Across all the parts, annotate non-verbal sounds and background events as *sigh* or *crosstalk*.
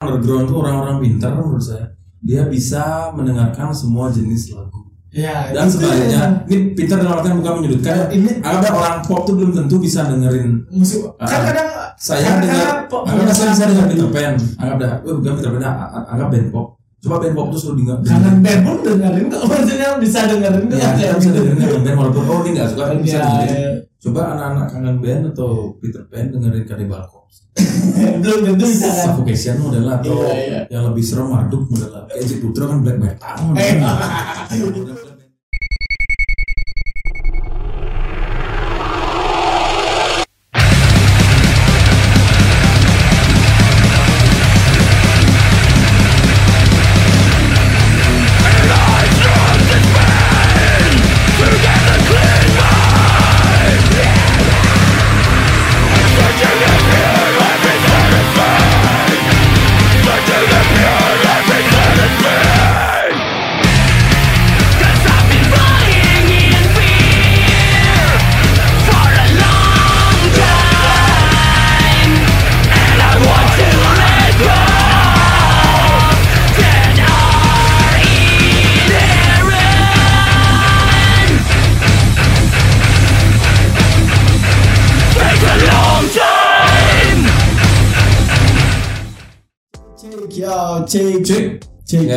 underground tuh orang-orang pintar menurut saya. Dia bisa mendengarkan semua jenis lagu. Ya, dan sebaliknya ini pintar dalam artian bukan menyudutkan Ini- ada orang pop tuh belum tentu bisa dengerin. Musik Ah. kan kadang saya dengar anggap saya bisa dengar Peter Pan. Anggap dah eh, bukan Peter Pan a- a- anggap band pop. Coba band pop tuh suruh dengar kangen band pun dengerin maksudnya bisa dengerin ya kita bisa dengerin kangen band walaupun oh ini nggak suka kan bisa Ya, dengerin. ya. Coba anak-anak kangen band atau Peter Pan dengerin Cannibal Corpse? *laughs* Belum tentu bisa kan Suffocation model atau Iya, iya. yang lebih serem marduk model kayak Putra kan black metal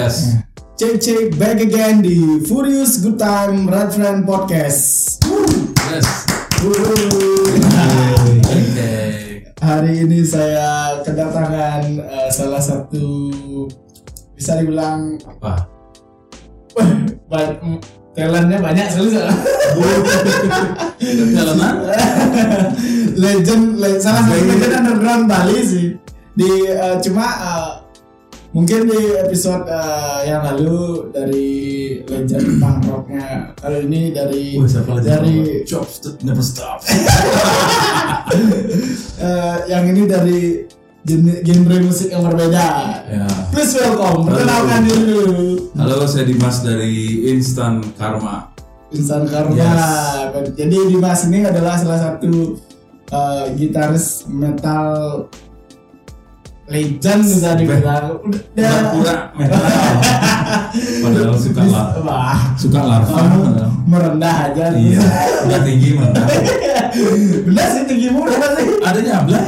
Yes. Cek cek back again di Furious Good Time Red Friend Podcast. yes Hari ini saya kedatangan eh, salah satu bisa dibilang apa mm, talentnya banyak sekali soalnya. jalanan *laughs* legend, le- salah satu legend underground Bali sih. Di eh, cuma eh, mungkin di episode eh, yang lalu dari legend punk rocknya. Kalau ini dari siapa lagi dari jobs that never stop *laughs* eh, yang ini dari genre, musik yang berbeda. ya Please welcome, perkenalkan diri dulu. halo saya Dimas dari Instant Karma Insan Karma. Yes. Jadi Dimas ini adalah salah satu uh, gitaris metal legend bisa dibilang. Udah. Metal. Padahal suka lah suka larva. Merendah aja. iya udah tinggi mana Benar sih tinggimu berapa sih? ada nyabla?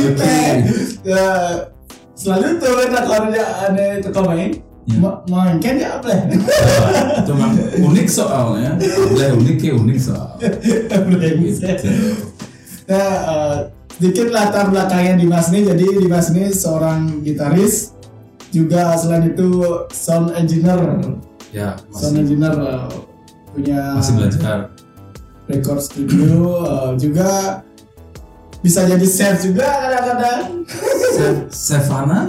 Oke. Ya, selalu tuh kan kalau ada tukang main, Ya. ma- main kan ya apa? itu memang unik soalnya. Ablah unik ya unik soal. *laughs* Nah, eh, sedikit latar belakangnya Dimas ini. Jadi Dimas ini seorang gitaris, juga selain itu sound engineer. ya Sound masih engineer eh, punya masih belajar record studio, eh, juga bisa jadi chef juga kadang-kadang. Se- Sevana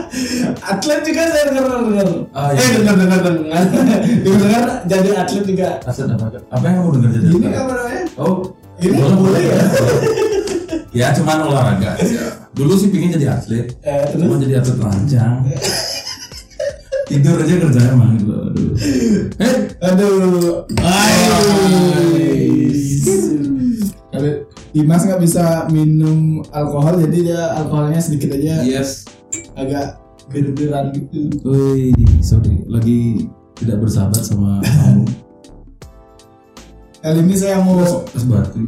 *laughs* atlet juga saya dengar dengar. Ah, iya. Eh dengar dengar dengar. dengar *laughs* jadi atlet juga. Aset apa apa yang kamu dengar jadi Ini apa namanya? oh Ini boleh ya? *laughs* ya cuman olahraga aja. Dulu sih pingin jadi atlet Eh, terus? cuma jadi atlet telanjang. *laughs* Tidur aja kerjanya emang dulu dulu eh. Aduh. Kalau Dimas nggak bisa minum alkohol, jadi dia alkoholnya sedikit aja yes. agak bir-biran gitu. Woi, sorry, lagi tidak bersahabat sama kamu. Kali ini saya mau Es batu.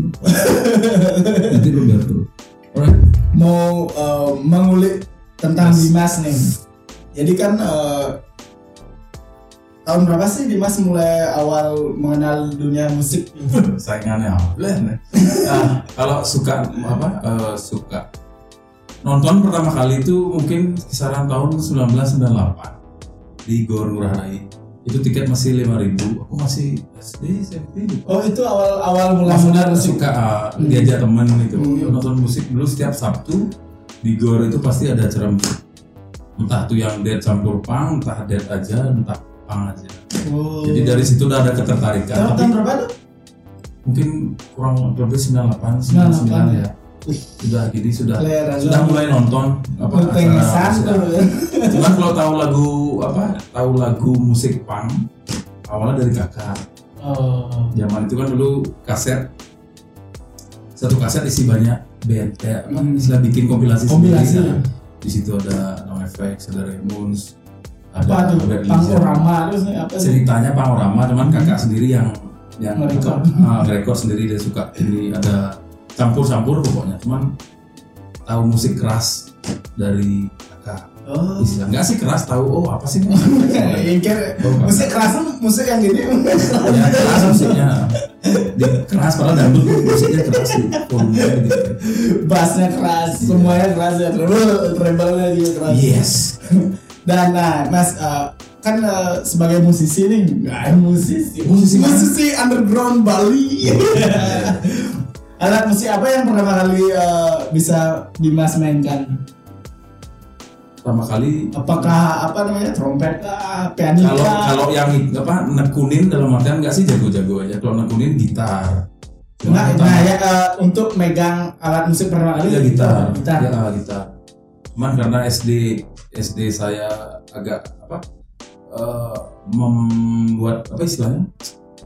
Nanti lu biar tuh. Mau eh, mengulik tentang Yes. Dimas nih. Jadi kan eh, tahun berapa sih Dimas mulai awal mengenal dunia musik? *laughs* Saingannya apa? Nah, kalau suka apa? eh, suka nonton pertama kali itu mungkin kisaran tahun 1998 di Gor Ngurah Rai. Itu tiket masih 5000 Aku masih SD, SMP. Oh itu awal awal mulai musik. suka uh, diajak temen gitu Hmm. Nonton musik dulu setiap Sabtu di Gor itu pasti ada acara musik entah tuh yang dead campur pang entah dead aja entah pang aja Oh. jadi dari situ udah ada ketertarikan tahun, berapa tuh? mungkin kurang lebih 98 99 ya Wih. Sudah gini sudah Selera sudah mulai nonton apa acara cuman kalau tahu lagu apa tahu lagu musik pang awalnya dari kakak Oh. zaman itu kan dulu kaset satu kaset isi banyak band kayak apa istilah bikin kompilasi, Kompilasi. sendiri nah. di situ ada No FX ada Bad Religion. pangorama terus apa sih ceritanya panorama cuman kakak sendiri yang yang Nge-record. ah, nge-record sendiri dia suka ini ada campur-campur pokoknya. Cuman tahu musik keras dari kakak. Oh. Enggak sih keras tahu oh apa sih? *laughs* Ini? kira Oh, musik keras musik yang gini. Ya keras musiknya. Dia keras padahal dangdut musiknya keras sih volumenya gitu. Bassnya keras semuanya keras ya. Treble treble-nya juga keras. Yes. Dan nah mas eh, kan eh, sebagai musisi nih nggak musisi. Musisi musisi underground Bali alat musik apa yang pertama kali eh, bisa Dimas mainkan? Pertama kali apakah apa namanya trompet kah piano kalau kalau yang apa nekunin dalam artian enggak sih jago-jago aja. Kalau nekunin gitar. Cuma Nah, nah ya eh, untuk megang alat musik pertama kali? Ya gitar. Gitar. Ya gitar. Cuman karena SD SD saya agak apa eh, membuat apa istilahnya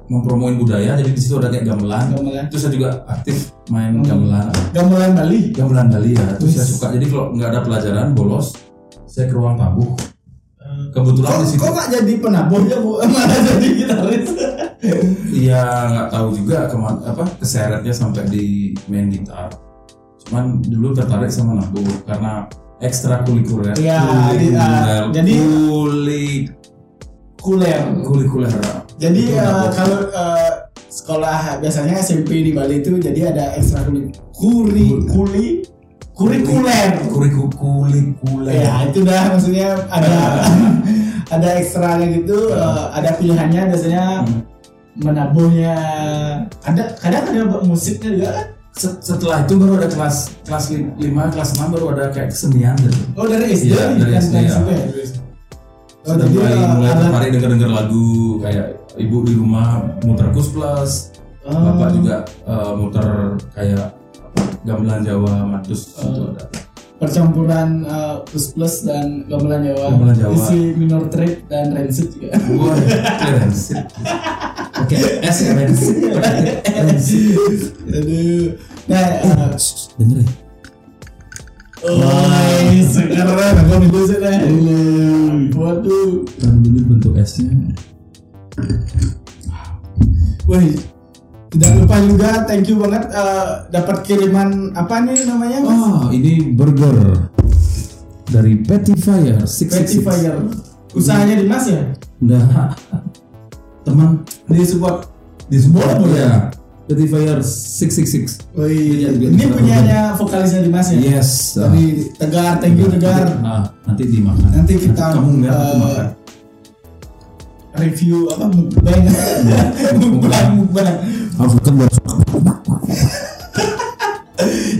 mempromoin budaya jadi di situ ada kayak gamelan gamelan terus saya juga aktif main Hmm. gamelan gamelan Bali gamelan Bali ya terus saya Wis. suka jadi kalau nggak ada pelajaran bolos saya ke ruang tabuh kebetulan kok di situ kok nggak jadi penabuhnya bu *laughs* malah jadi gitaris Iya nggak tahu juga ke mana apa keseretnya sampai di main gitar. Cuman dulu tertarik sama nabu karena ekstrakurikuler. Iya, ah, jadi- kulik kuler kulikuler. Jadi nabu. kalau eh, sekolah biasanya SMP di Bali itu jadi ada ekstra kuri kuri kuli kurikuler. kuriku kulikuler. Ya itu dah maksudnya ada ada *laughs* ekstranya gitu, eh, ada pilihannya biasanya Hmm. menabuhnya. Ada kadang ada musiknya juga kan? Se- Setelah itu baru ada kelas kelas 5, kelas 6 baru ada kayak kesenian gitu. Oh dari SD Iya, dari bukan SD, dari ya. SMP ya? Oh Sudah jadi mulai, mulai tertarik denger-denger lagu kayak ibu di rumah muter kus plus, Oh. bapak juga eh, muter kayak gamelan Jawa madus Oh. itu ada. percampuran eh, plus plus dan gamelan Jawa, Gamelan Jawa. isi minor threat dan rancid juga. Wah, *laughs* rancid. Oke, S ya rancid. Aduh. Nah, eh, Denger ya? oh, sekarang aku nih dah. Waduh, Kan dulu bentuk S-nya. Wah. Tidak lupa juga, thank you banget eh, dapat kiriman apa nih namanya? Mas? Oh, ini burger dari Petty Fire Petty 666. Fire. Usahanya Dimas ya? Udah teman Di support. di Boleh, boleh. ya. Petty Fire 666. Wih, Iya, ini punyanya vokalisnya Dimas ya? Yes. Dari Tegar, thank you Tegar. Nah, nanti dimakan. Nanti kita kamu aku makan. Review apa mukbang? *laughs* Mukbang mukbang. Harus kan buat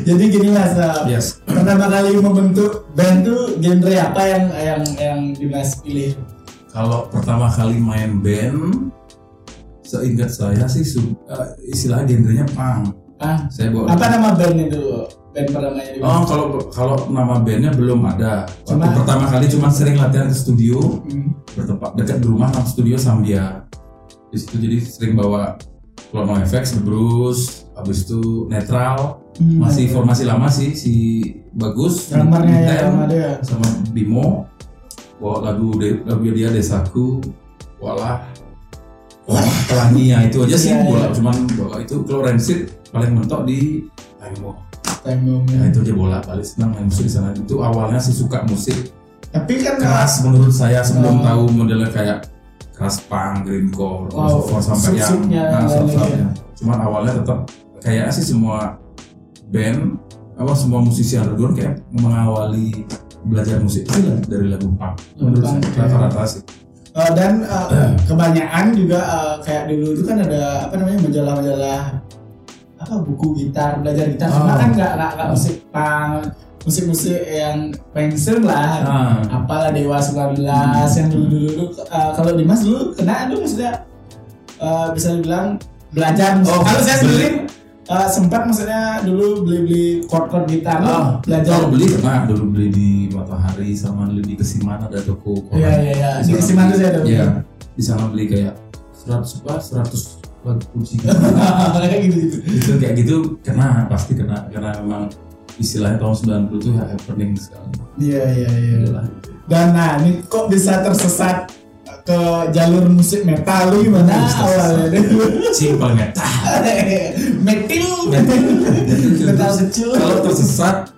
jadi gini mas uh, Yes. pertama kali membentuk band tuh genre apa yang yang yang Dimas pilih? Kalau pertama kali main band, seingat saya sih su- eh, istilah genrenya punk. ah Saya bawa apa nama bandnya dulu band pertamanya Dimas Oh, kalau kalau nama bandnya belum ada. Waktu Cuma- pertama kali cuma sering latihan ke studio, Hmm. bertempat dekat di rumah nama studio Sambia. Di situ jadi sering bawa Lono FX, The Bruce, habis itu Netral, Hmm. masih formasi lama sih si bagus, drummernya ya sama dia sama Bimo, bawa lagu de, lagu dia Desaku, walah, walah pelangi ya itu aja sih Iya, bola, iya. cuman bola itu kalau Rancid paling mentok di Taimo. Time Ya ya. itu aja bola, paling senang main musik di sana. Itu awalnya sih suka musik tapi kan keras menurut saya sebelum tahu modelnya kayak keras punk, greencore, Oh, crossover sampai yang nah, sub-subnya. Cuman awalnya tetap kayak sih semua band apa semua musisi underground kayak mengawali belajar musik itu lah dari lagu punk menurut saya ya. rata-rata sih Uh, dan uh, *clears throat* kebanyakan juga uh, kayak dulu itu kan ada apa namanya majalah-majalah apa buku gitar belajar gitar cuma Oh. kan nggak nggak musik punk musik-musik yang mainstream lah ah apalah Dewa 19 yang dulu dulu kalau Dimas dulu kena itu maksudnya uh, bisa dibilang belajar musik. Oh, kalau saya sendiri uh, sempat maksudnya dulu beli-beli chord-chord gitar Ah, belajar kalau beli pernah dulu beli di Matahari sama beli di Kesiman ada toko. Iya iya iya. Di Kesiman tuh saya ada. Iya. Di sana beli kayak 100 apa 100 puji *laughs* Kayak gitu itu kayak gitu kena pasti kena karena memang istilahnya tahun 90 itu ya happening sekali Iya iya iya. Dan nah ini kok bisa tersesat ke jalur musik metal lu gimana Bisa awalnya? *laughs* simpel *laughs* metal Metil. Metal kecil. kalau tersesat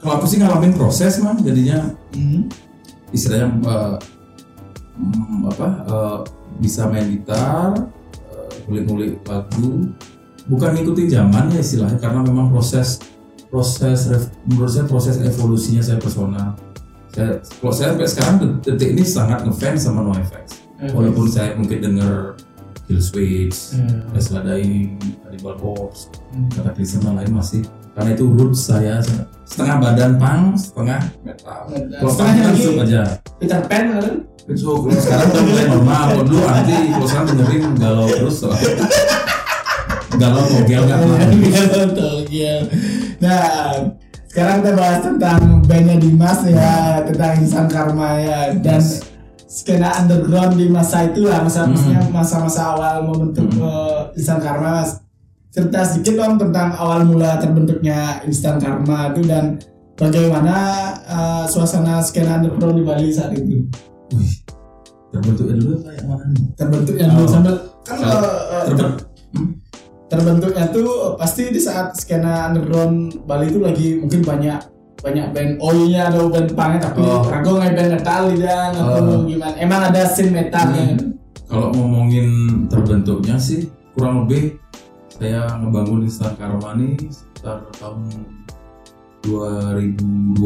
kalau aku sih ngalamin proses mah jadinya Hmm. istilahnya eh, mm, apa eh, bisa main gitar eh, ngulik-ngulik lagu bukan ngikutin zaman ya istilahnya karena memang proses proses menurut saya proses evolusinya saya personal saya kalau saya sampai sekarang det- detik ini sangat ngefans sama NoFX walaupun saya mungkin denger Kill Switch, Hmm. Tesla Dying, Cannibal Corpse, Hmm. kata lain masih karena itu roots saya setengah badan pang setengah metal kalau Setengahnya langsung aja Peter Pan kan? so kalau sekarang udah mulai normal kalau dulu anti kalau sekarang dengerin galau terus soal galau mau Iya betul, iya. Nah, sekarang kita bahas tentang bandnya Dimas ya, tentang Insan Karma ya, dan skena underground di masa itu lah, masa Hmm. maksudnya masa-masa awal membentuk eh, Insan Karma. Mas. Cerita sedikit dong tentang awal mula terbentuknya Instan Karma itu dan bagaimana eh, suasana skena underground di Bali saat itu. Wih, terbentuknya dulu apa yang mana nih Terbentuknya dulu Oh. sambil kan eh, eh, Terbent Hmm? terbentuknya tuh pasti di saat skena underground Bali itu lagi mungkin banyak banyak band oi-nya ada band punk tapi Oh. ragu nggak band metal dan atau Oh. gimana emang ada scene metalnya Hmm. kalau ngomongin terbentuknya sih kurang lebih saya ngebangun Instan ini sekitar tahun 2002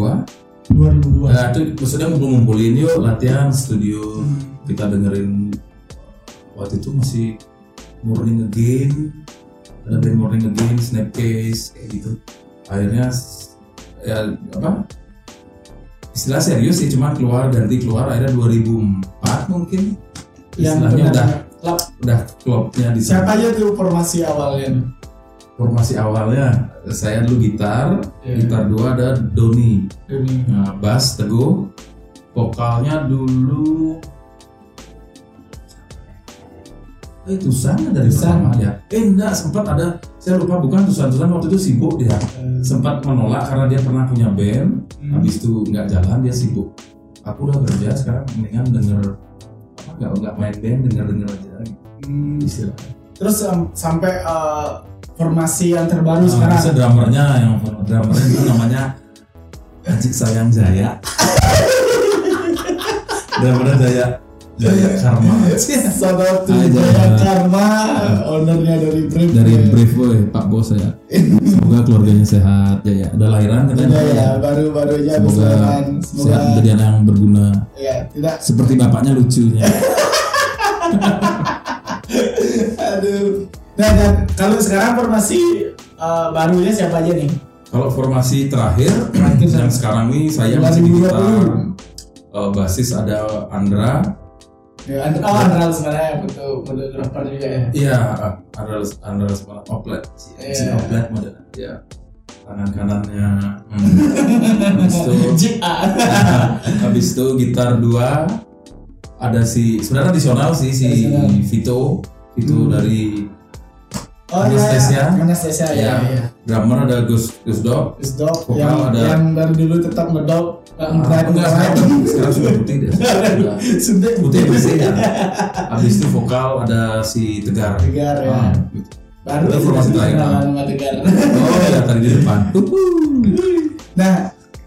2002 Nah, itu maksudnya ngumpul-ngumpulin yuk latihan studio. Hmm. kita dengerin waktu itu masih Morning Again. Ada band Morning Again, Snapcase kayak gitu. Akhirnya ya apa? Istilah serius sih cuma keluar ganti keluar akhirnya 2004 mungkin. Istilahnya udah udah klubnya di siapa sana aja tuh formasi awalnya formasi awalnya saya dulu gitar Iya. gitar dua ada Doni ini Nah, bass Teguh, vokalnya dulu Eh, Tusan dari Tusan. ya. Eh enggak, sempat ada saya lupa bukan Tusan Tusan waktu itu sibuk dia. Sempat menolak karena dia pernah punya band, Hmm. habis itu nggak jalan dia sibuk. Aku udah kerja sekarang mendingan denger apa nggak nggak main band denger denger aja Hmm. istilahnya. terus sam- sampai eh, formasi yang terbaru Nah, sekarang bisa drummernya yang drummernya itu namanya Ajik Sayang Jaya. *laughs* drummernya Jaya Jaya Karma. *laughs* Saudara tuh Jaya. Karma ownernya dari Brave Dari ya. Brave Boy, Pak Bos ya. *laughs* Semoga keluarnya sehat, Jaya. Udah lahiran katanya. Iya ya, baru-baru aja habis Semoga lahiran. sehat menjadi anak yang berguna. ya tidak Seperti bapaknya lucunya. Aduh. Nah, dan kalau sekarang formasi eh, barunya siapa aja nih? Kalau formasi terakhir Terakhir, yang sekarang nih saya masih di 2020. gitar. Eh, basis ada Andra, Ya, And- oh, Andral sebenarnya betul fotografer juga ya. Iya, Andra Andra sama Oplet, si Iya. Oplet model. Iya. Tangan kanannya. Hmm. *laughs* Habis itu, JA. *laughs* habis itu gitar dua ada si sebenarnya tradisional sih si. Vito, Vito Hmm. dari Oh Anastasia. iya. Anastasia ya. Iya. drummer ada Gus Gus Dog. Terus dog Vokal yang ada- yang dari dulu tetap ngedog nggak Ah, ngedrive enggak sekarang, sekarang sudah putih deh. Sudah putih bersih *laughs* ya. Habis itu vokal ada si Tegar. Tegar ya. Ah, gitu. Baru Itu formasi terakhir, kenalan ah. Tegar. Oh ya tadi di depan. *laughs* Nah,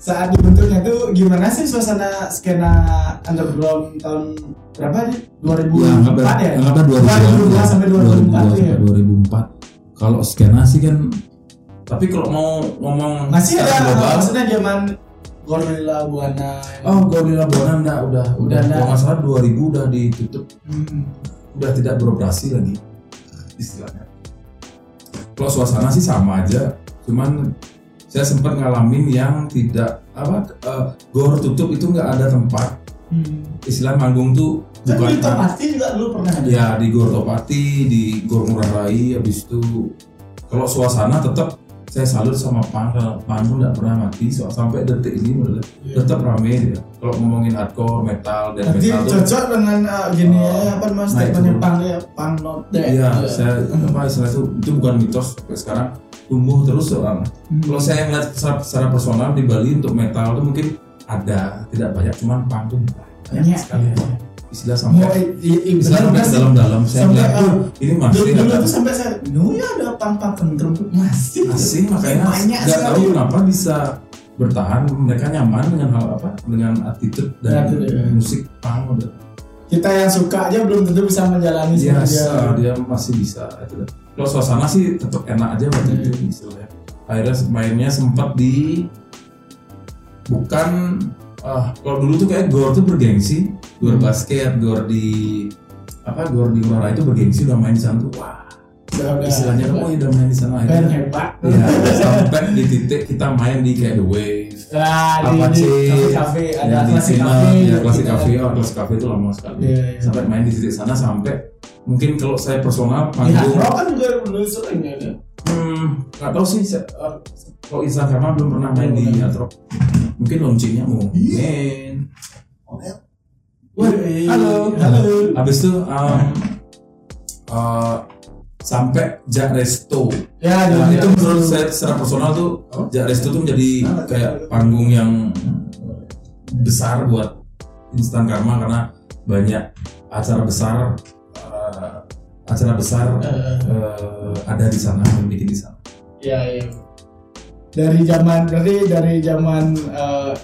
saat dibentuknya tuh gimana sih suasana skena underground tahun berapa nih? 2004 ya? Anggaplah 2002 sampai 2004 ya. 2004. Kalau skena sih kan tapi kalau mau ngomong Masih ada global, maksudnya zaman Gorilla Buana. Oh, Gorilla Buana enggak udah udah enggak. kalau nggak salah 2000 udah ditutup, Hmm. udah tidak beroperasi lagi istilahnya. Kalau suasana sih sama aja, cuman saya sempat ngalamin yang tidak apa eh, gor tutup itu nggak ada tempat Hmm. istilah manggung tuh Kan bukan di Topati juga dulu pernah ada. ya di Gor Topati, di Gor Ngurah Rai, habis itu kalau suasana tetap saya salut sama pang pang tuh nggak pernah mati so, sampai detik ini menurut Iya. tetap rame dia kalau ngomongin hardcore metal dan Jadi metal tuh cocok dengan uh, gini Oh, ya apa mas nah statementnya pang ya pang not dead. Iya, Iya. saya apa istilah itu itu bukan mitos sampai sekarang tumbuh terus soal. Hmm. Kalau saya ngeliat secara, secara personal di Bali untuk metal itu mungkin ada tidak banyak, cuman tuh banyak Banyak. sekali. Iya. Istilah sampai i- istilah sampai dalam-dalam saya Sampai, ngeliat uh, tuh ini Dulu, masih dulu tuh sampai saya, nu ya ada pang pang kentrung tuh masih. asing makanya banyak nggak tahu kenapa bisa bertahan mereka nyaman dengan hal apa dengan attitude dan Attitude, ya. musik punk udah Kita yang suka aja belum tentu bisa menjalani dia, seperti dia. dia masih bisa itu kalau suasana sih tetap enak aja waktu itu istilahnya akhirnya mainnya sempat di bukan ah kalau dulu tuh kayak gor tuh bergengsi. Gor Hmm. basket gor di apa gor di Ngora itu bergengsi udah main di sana tuh wah. Udah, istilahnya oh ya udah main di sana akhirnya. Hebat. ya sampai di titik kita main di kayak The Wave Nah, apa di sih kafe-kafe ada ya, di kafe. ya klasik kan. kafe oh klasik kafe itu lama sekali Iya, iya. sampai main di titik sana sampai mungkin kalau saya personal Hard panggung Rock kan juga dulu sering ya. hmm nggak tahu sih saya, eh, kalau Instagram belum pernah main di Belum. Hard Rock mungkin launchingnya mau main Wah, Wih, halo. Halo. habis itu um, eh, sampai Jak Resto. Ya, Nah, itu menurut saya secara personal tuh Jak Resto tuh menjadi kayak panggung yang besar buat Instan Karma karena banyak acara besar eh, acara besar eh, ada di sana yang bikin di sana. Iya, iya. Dari zaman dari dari zaman uh,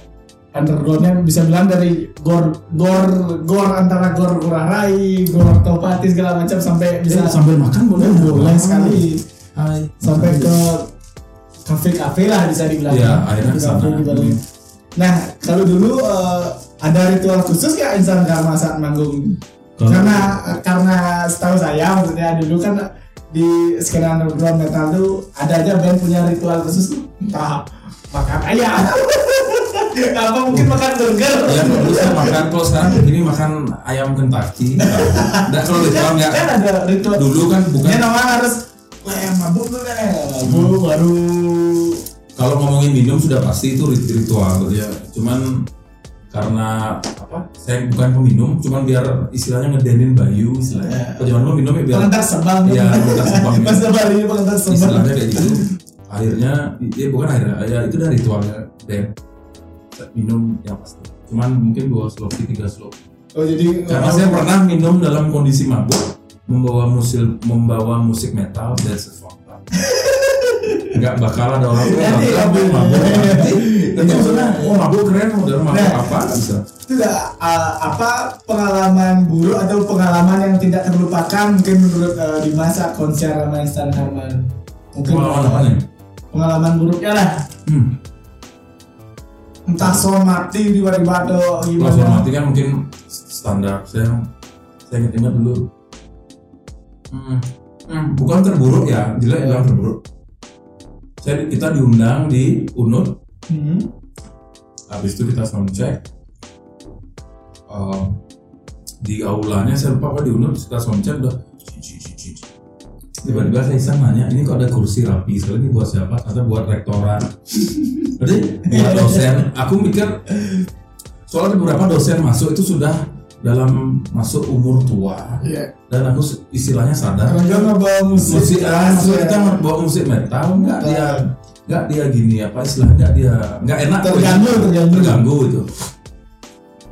undergroundnya bisa bilang dari gor gor gor antara gor Ngurah Rai, gor Topati segala macam sampai bisa Eh, sambil makan boleh boleh sekali Hai. sampai ke kafe-kafe lah bisa dibilang. Iya, akhirnya di Bali. Nah, kalau dulu uh, ada ritual khusus ya insan karma saat manggung? Karena karena setahu saya maksudnya dulu kan di skena underground metal tuh ada aja band punya ritual khusus entah makan ayam *laughs* apa mungkin makan burger Ya dulu saya makan kalau sekarang ini makan ayam Kentucky. Enggak kalau ritual enggak. kan ada ritual Dulu kan bukan ya nama harus wah mabuk tuh deh mabuk baru kalau ngomongin minum sudah pasti itu rit- ritual ya. Cuman karena apa? Saya bukan peminum, cuman biar istilahnya ngedenin Bayu istilahnya. Ya. Kalau zaman dulu minum ya biar pengentar sebang Iya, sebang. pas lebaran ini pengentar sebang istilahnya kayak gitu akhirnya ya bukan akhirnya ya itu udah ritualnya band minum yang pasti cuman mungkin dua sloki tiga sloki oh jadi karena saya pernah minum dalam kondisi mabuk membawa musik membawa musik metal that's a fucked up. *laughs* Nggak bakal ada orang tuh Nanti, mabuk mabuk. *laughs* Nanti nanti. Maksudnya oh mabuk keren udah mabuk Nah. apa bisa itu nggak, uh, apa pengalaman buruk atau pengalaman yang tidak terlupakan mungkin menurut uh, di masa konser sama Instan Harman mungkin pengalaman apa nih? pengalaman buruknya lah. Hmm. Entah soal mati di tiba atau Kalau gimana soal mati kan mungkin standar saya saya ingat ingat dulu hmm. Hmm, bukan terburuk ya jelek Ya. bilang terburuk saya kita diundang di Unut Hmm. habis itu kita sound check Eh, di aulanya saya lupa apa di Unut kita sound check udah tiba-tiba saya iseng nanya ini kok ada kursi rapi? Sekali ini buat siapa? Kata buat rektorat jadi buat dosen. Aku mikir soalnya beberapa dosen masuk itu sudah dalam masuk umur tua. Iya. dan aku istilahnya sadar. Dia ngebawa musik, musik ah, kita bawa musik metal nggak dia nggak dia gini apa istilahnya nggak dia nggak enak. Terganggu, terganggu. terganggu itu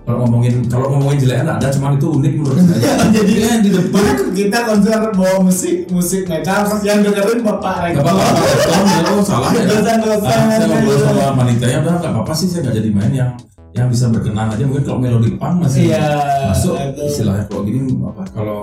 kalau ngomongin kalau ngomongin jelek nggak ada cuman itu unik menurut saya. *laughs* Jadi Dia di depan kita konser bawa musik musik metal yang dengerin bapak rektor. apa-apa rektor oh salah ya. Ah, saya ngobrol sama panitianya udah nggak apa-apa sih saya nggak jadi main yang yang bisa berkenan aja. Mungkin kalau melodi punk masih Iya, masuk istilahnya kalau gini apa kalau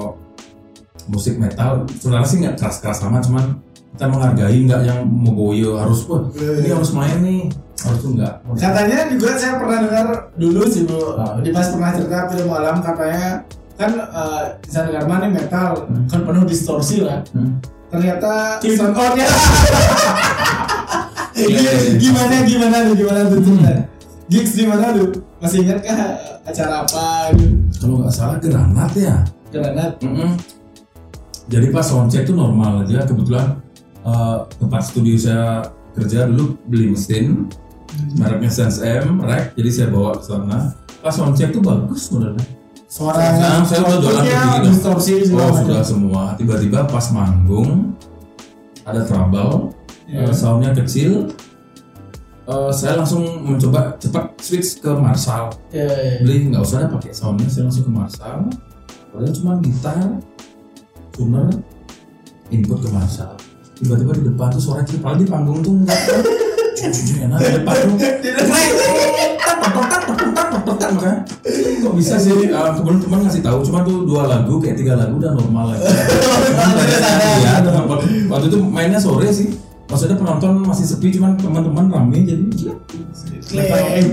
musik metal sebenarnya sih nggak keras-keras sama cuman kita menghargai nggak yang memboyo harus wah ini Iya. harus main nih harus tuh nggak Katanya juga saya pernah dengar dulu sih bu, di pas pernah cerita film malam katanya kan uh, Isan Dharma nih metal Hmm. kan penuh distorsi lah. Hmm. Ternyata sound *laughs* iya, iya. gimana gimana tuh gimana tuh cerita? Gigs di mana tuh? Masih ingat kah acara apa gitu? kalau nggak salah granat ya Granat. Mm-mm. Jadi pas soundcheck tuh normal aja kebetulan eh, tempat studio saya kerja dulu beli mesin mereknya Sense M rack jadi saya bawa ke sana. Pas soundcheck tuh bagus sebenarnya. Suara Nah, saya udah jualan begini. distorsi oh sudah semua. Tiba-tiba pas manggung ada trouble. Ya. eh, soundnya kecil. Eh, saya langsung mencoba cepat switch ke Marshall. Ya, ya. beli nggak usah pakai soundnya saya langsung ke Marshall. Padahal cuma gitar tuner input ke Marshall. Tiba-tiba di depan tuh suara padahal di panggung tuh enggak depan makanya *laughs* kok bisa sih? Uh, kebetulan teman ngasih tahu cuma tuh dua lagu kayak tiga lagu udah normal lagi *laughs* Iya, waktu- waktu itu mainnya sore sih. Maksudnya penonton masih sepi cuman teman-teman rame jadi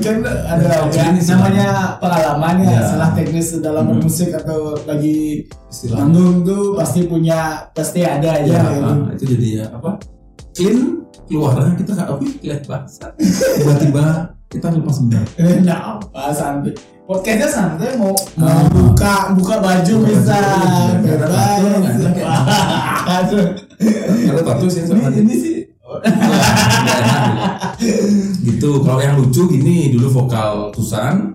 kan ada ya, namanya pengalaman ya, Ya. salah teknis dalam Hmm. bermusik atau lagi istilah. manggung tuh pasti punya pasti ada aja ya, gitu. ah, itu jadi ya apa? Clean keluarnya kita nggak wih kelihatan bahasa. Tiba-tiba kita lepas benar Eh, Nggak apa santai. Podcastnya santai mau mau Ah. buka buka baju bisa. ada tato, Aduh. ada tato sih sama Ini, sih. Enak, gitu. Kalau yang lucu gini dulu vokal Tusan.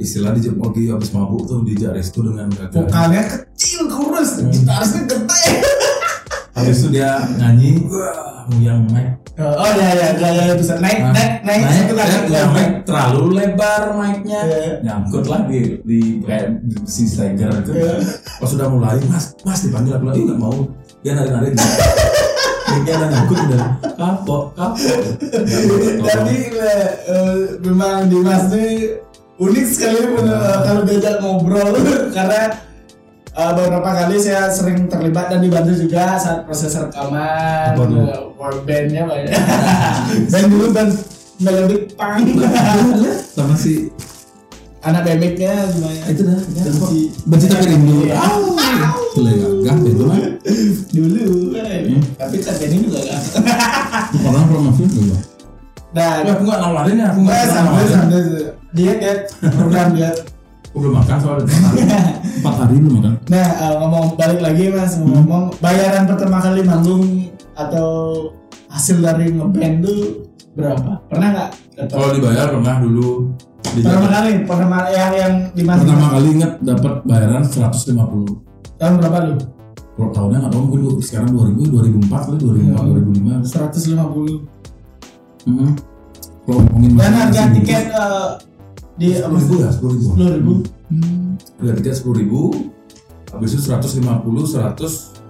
Istilah di lagi habis mabuk tuh dijak restu dengan gagal vokalnya kecil kurus, Hmm. gitarisnya gede. Habis itu dia nyanyi yang mic. Oh ya ya gaya itu naik Nah, naik naik naik naik, yang mic terlalu lebar mic-nya. Iya. nyangkut lah di di kayak di si Steiger itu. Iya. pas sudah mulai mas mas dipanggil aku lagi nggak mau. Dia nari nari dia dia udah nyangkut udah kapok kapok. Tolong. *laughs* Tapi eh, eh, memang Dimas ini unik sekali eh, kalau diajak ngobrol. *laughs* Karena eh, beberapa kali saya sering terlibat dan dibantu juga saat proses rekaman work bandnya banyak *laughs* band dulu band melodic punk. *laughs* Sama si anak bebeknya gimana itu dah. Ya, si- benci tapi rindu. Iya. boleh gagah itu lah dulu eh. Hmm. tapi kan ini juga kan *laughs* orang promosi juga. Nah aku nggak nawarin ya aku nggak sampai nawarin. dia dia program dia aku belum makan soalnya *laughs* empat hari belum makan Nah, eh, ngomong balik lagi mas, Hmm. ngomong bayaran pertama kali manggung atau hasil dari ngeband tuh berapa? Pernah nggak? dapat? kalau dibayar pernah dulu Pertama kali, pertama yang yang di pertama kali inget dapat bayaran 150 Tahun berapa lu? kalau tahunnya nggak tahu mungkin du- sekarang 2000 2004 kali 2004 Hmm. 2005 150. Mhm. kalau ngomongin Dan harga tiket eh, di sepuluh ribu ya sepuluh ribu Sepuluh ribu. Hmm. tiket sepuluh ribu habis itu 150 100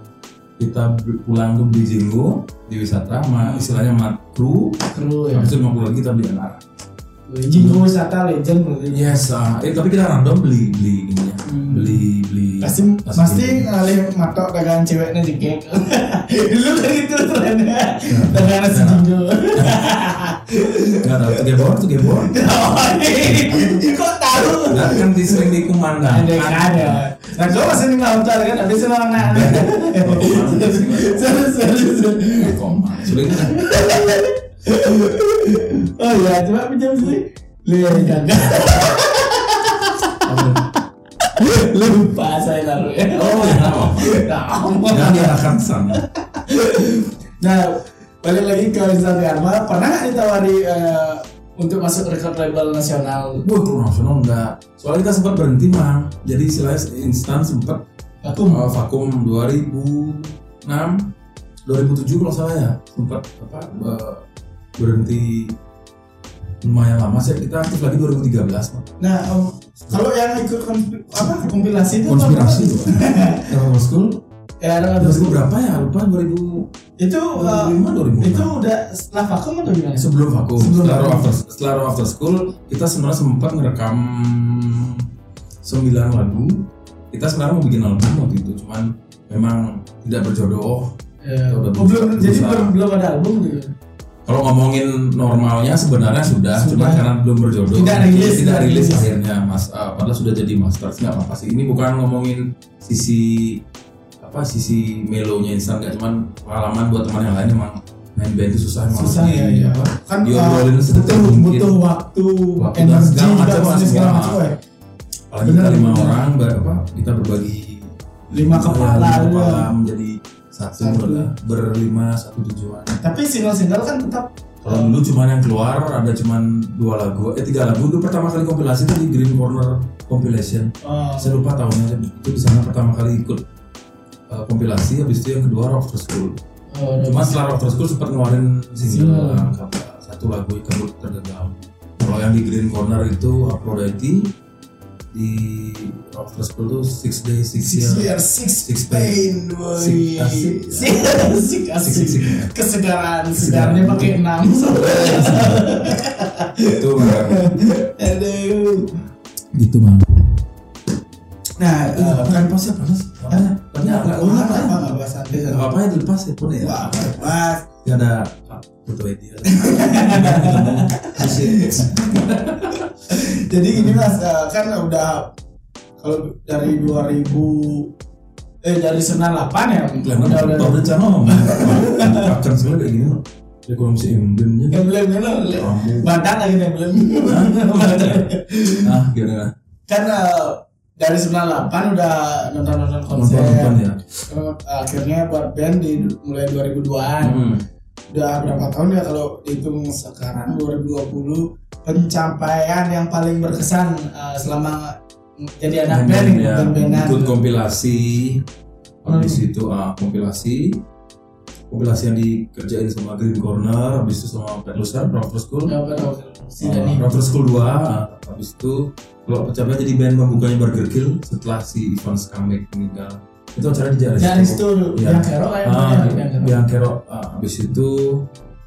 kita beli- pulang tuh beli jenggo di wisata sama istilahnya mat kru Kru ya. habis itu 50 lagi kita beli anak Jinggo wisata legend berarti. yes eh tapi kita random beli beli ininya Hmm. beli beli Pasti pasti ngalih matok dagangan ceweknya di gek. Dulu kan itu trennya. Ya. Dagangan si Ya. Jinggo. nggak tahu tuh gebor tuh gebor ini kok tahu? nggak kan di sering dikumandang Ada ya. Nah, gue masih di Lautar kan, habis itu orang nak. Serius, serius. koma sudah kan *laughs* Oh iya, coba pinjam sih. Lihat kagak. *laughs* Lupa saya lalu ya. oh ya nggak diarahkan ke sana Nah, balik lagi ke Wisata Dharma, pernah nggak ditawari eh, untuk masuk record label nasional? Wah, internasional enggak. Soalnya kita sempat berhenti, Mang. Jadi istilahnya instan sempat Aku uh, vakum 2006 2007 kalau salah ya. Sempat apa uh, berhenti lumayan lama sih kita aktif lagi 2013 Mang. Nah, em, kalau yang ikut apa kompilasi itu konspirasi tuh Terror School Ya, ada 2000 berapa ya lupa 2000 itu eh, 2005 2006 itu udah setelah vakum atau gimana? sebelum vakum Sebelum setelah vakum. After setelah after school kita sebenarnya sempat ngerekam 9 lagu kita sebenarnya mau bikin album waktu itu cuman memang tidak berjodoh Ya. Udah Oh, belum jadi belum, belum ada album gitu. Kalau ngomongin normalnya sebenarnya sudah, Sudah. cuma karena belum berjodoh Tidak rilis, tidak tidak rilis akhirnya mas ah, padahal sudah jadi master nggak apa sih ini bukan ngomongin sisi apa sisi melonya instan nggak cuman pengalaman buat teman yang lain emang main band itu susah emang Susah ya, ya. apa, Kan diobrolin uh, butuh, butuh waktu, Waktu dan energi, segala macam segala semua. macam. ya. apalagi kita lima orang ber- apa kita berbagi Lima kepala, lima ya. kepala menjadi satu, Satu. lah berlima satu tujuan Tapi single-single kan tetap kalau dulu cuman yang keluar ada cuman dua lagu eh tiga lagu. Dulu pertama kali kompilasi itu di Green Corner Compilation. Eh, saya lupa tahunnya itu di sana pertama kali ikut uh, kompilasi habis itu yang kedua Rock School. Eh, cuma setelah Rock School sempat ngeluarin Single. single. satu lagu kabut tergenggam kalau yang di Green Corner itu Aphrodite di After School tuh Six Days Six, Six Years years, six, Six pain, Six boy. asik. Six asik, *laughs* asik. Six, six. Kesegaran, segarnya pakai enam. itu Bang. Aduh. gitu bang Nah, Eh, kan pas ya panas Apanya? Tapi nggak nggak apa nggak apa apa nggak bahas nggak apa ya dilepas ya pun ya Wah, bebas. ya ada ah, foto dia *laughs* *laughs* Jadi gini mas, eh, kan udah kalau dari 2000 eh dari 98 ya, Kelihatan udah udah. Tau rencana akan sekali kayak gini ya kalau masih emblemnya yang belum belum Rambut. badan lagi yang belum. ah gimana? Kan eh, dari 98 udah nonton nonton konser. nonton ya? Eh, akhirnya buat band di mulai 2002an hmm. Udah berapa tahun ya kalau dihitung sekarang 2020 pencapaian yang paling berkesan eh, selama jadi anak band ya, ikut kompilasi. Habis Hmm. itu ah, kompilasi. Kompilasi yang dikerjain sama Green Corner habis itu sama Pet Lusan Rock School. Ya, Uh, Dani. Rock School 2 ah, habis itu kalau pencapaian jadi band pembukanya Burger Kill setelah si Ivan Skamek meninggal itu acara di Jaris itu Iya. yang kero kayak ah, yang kero. yang Kero ah, habis itu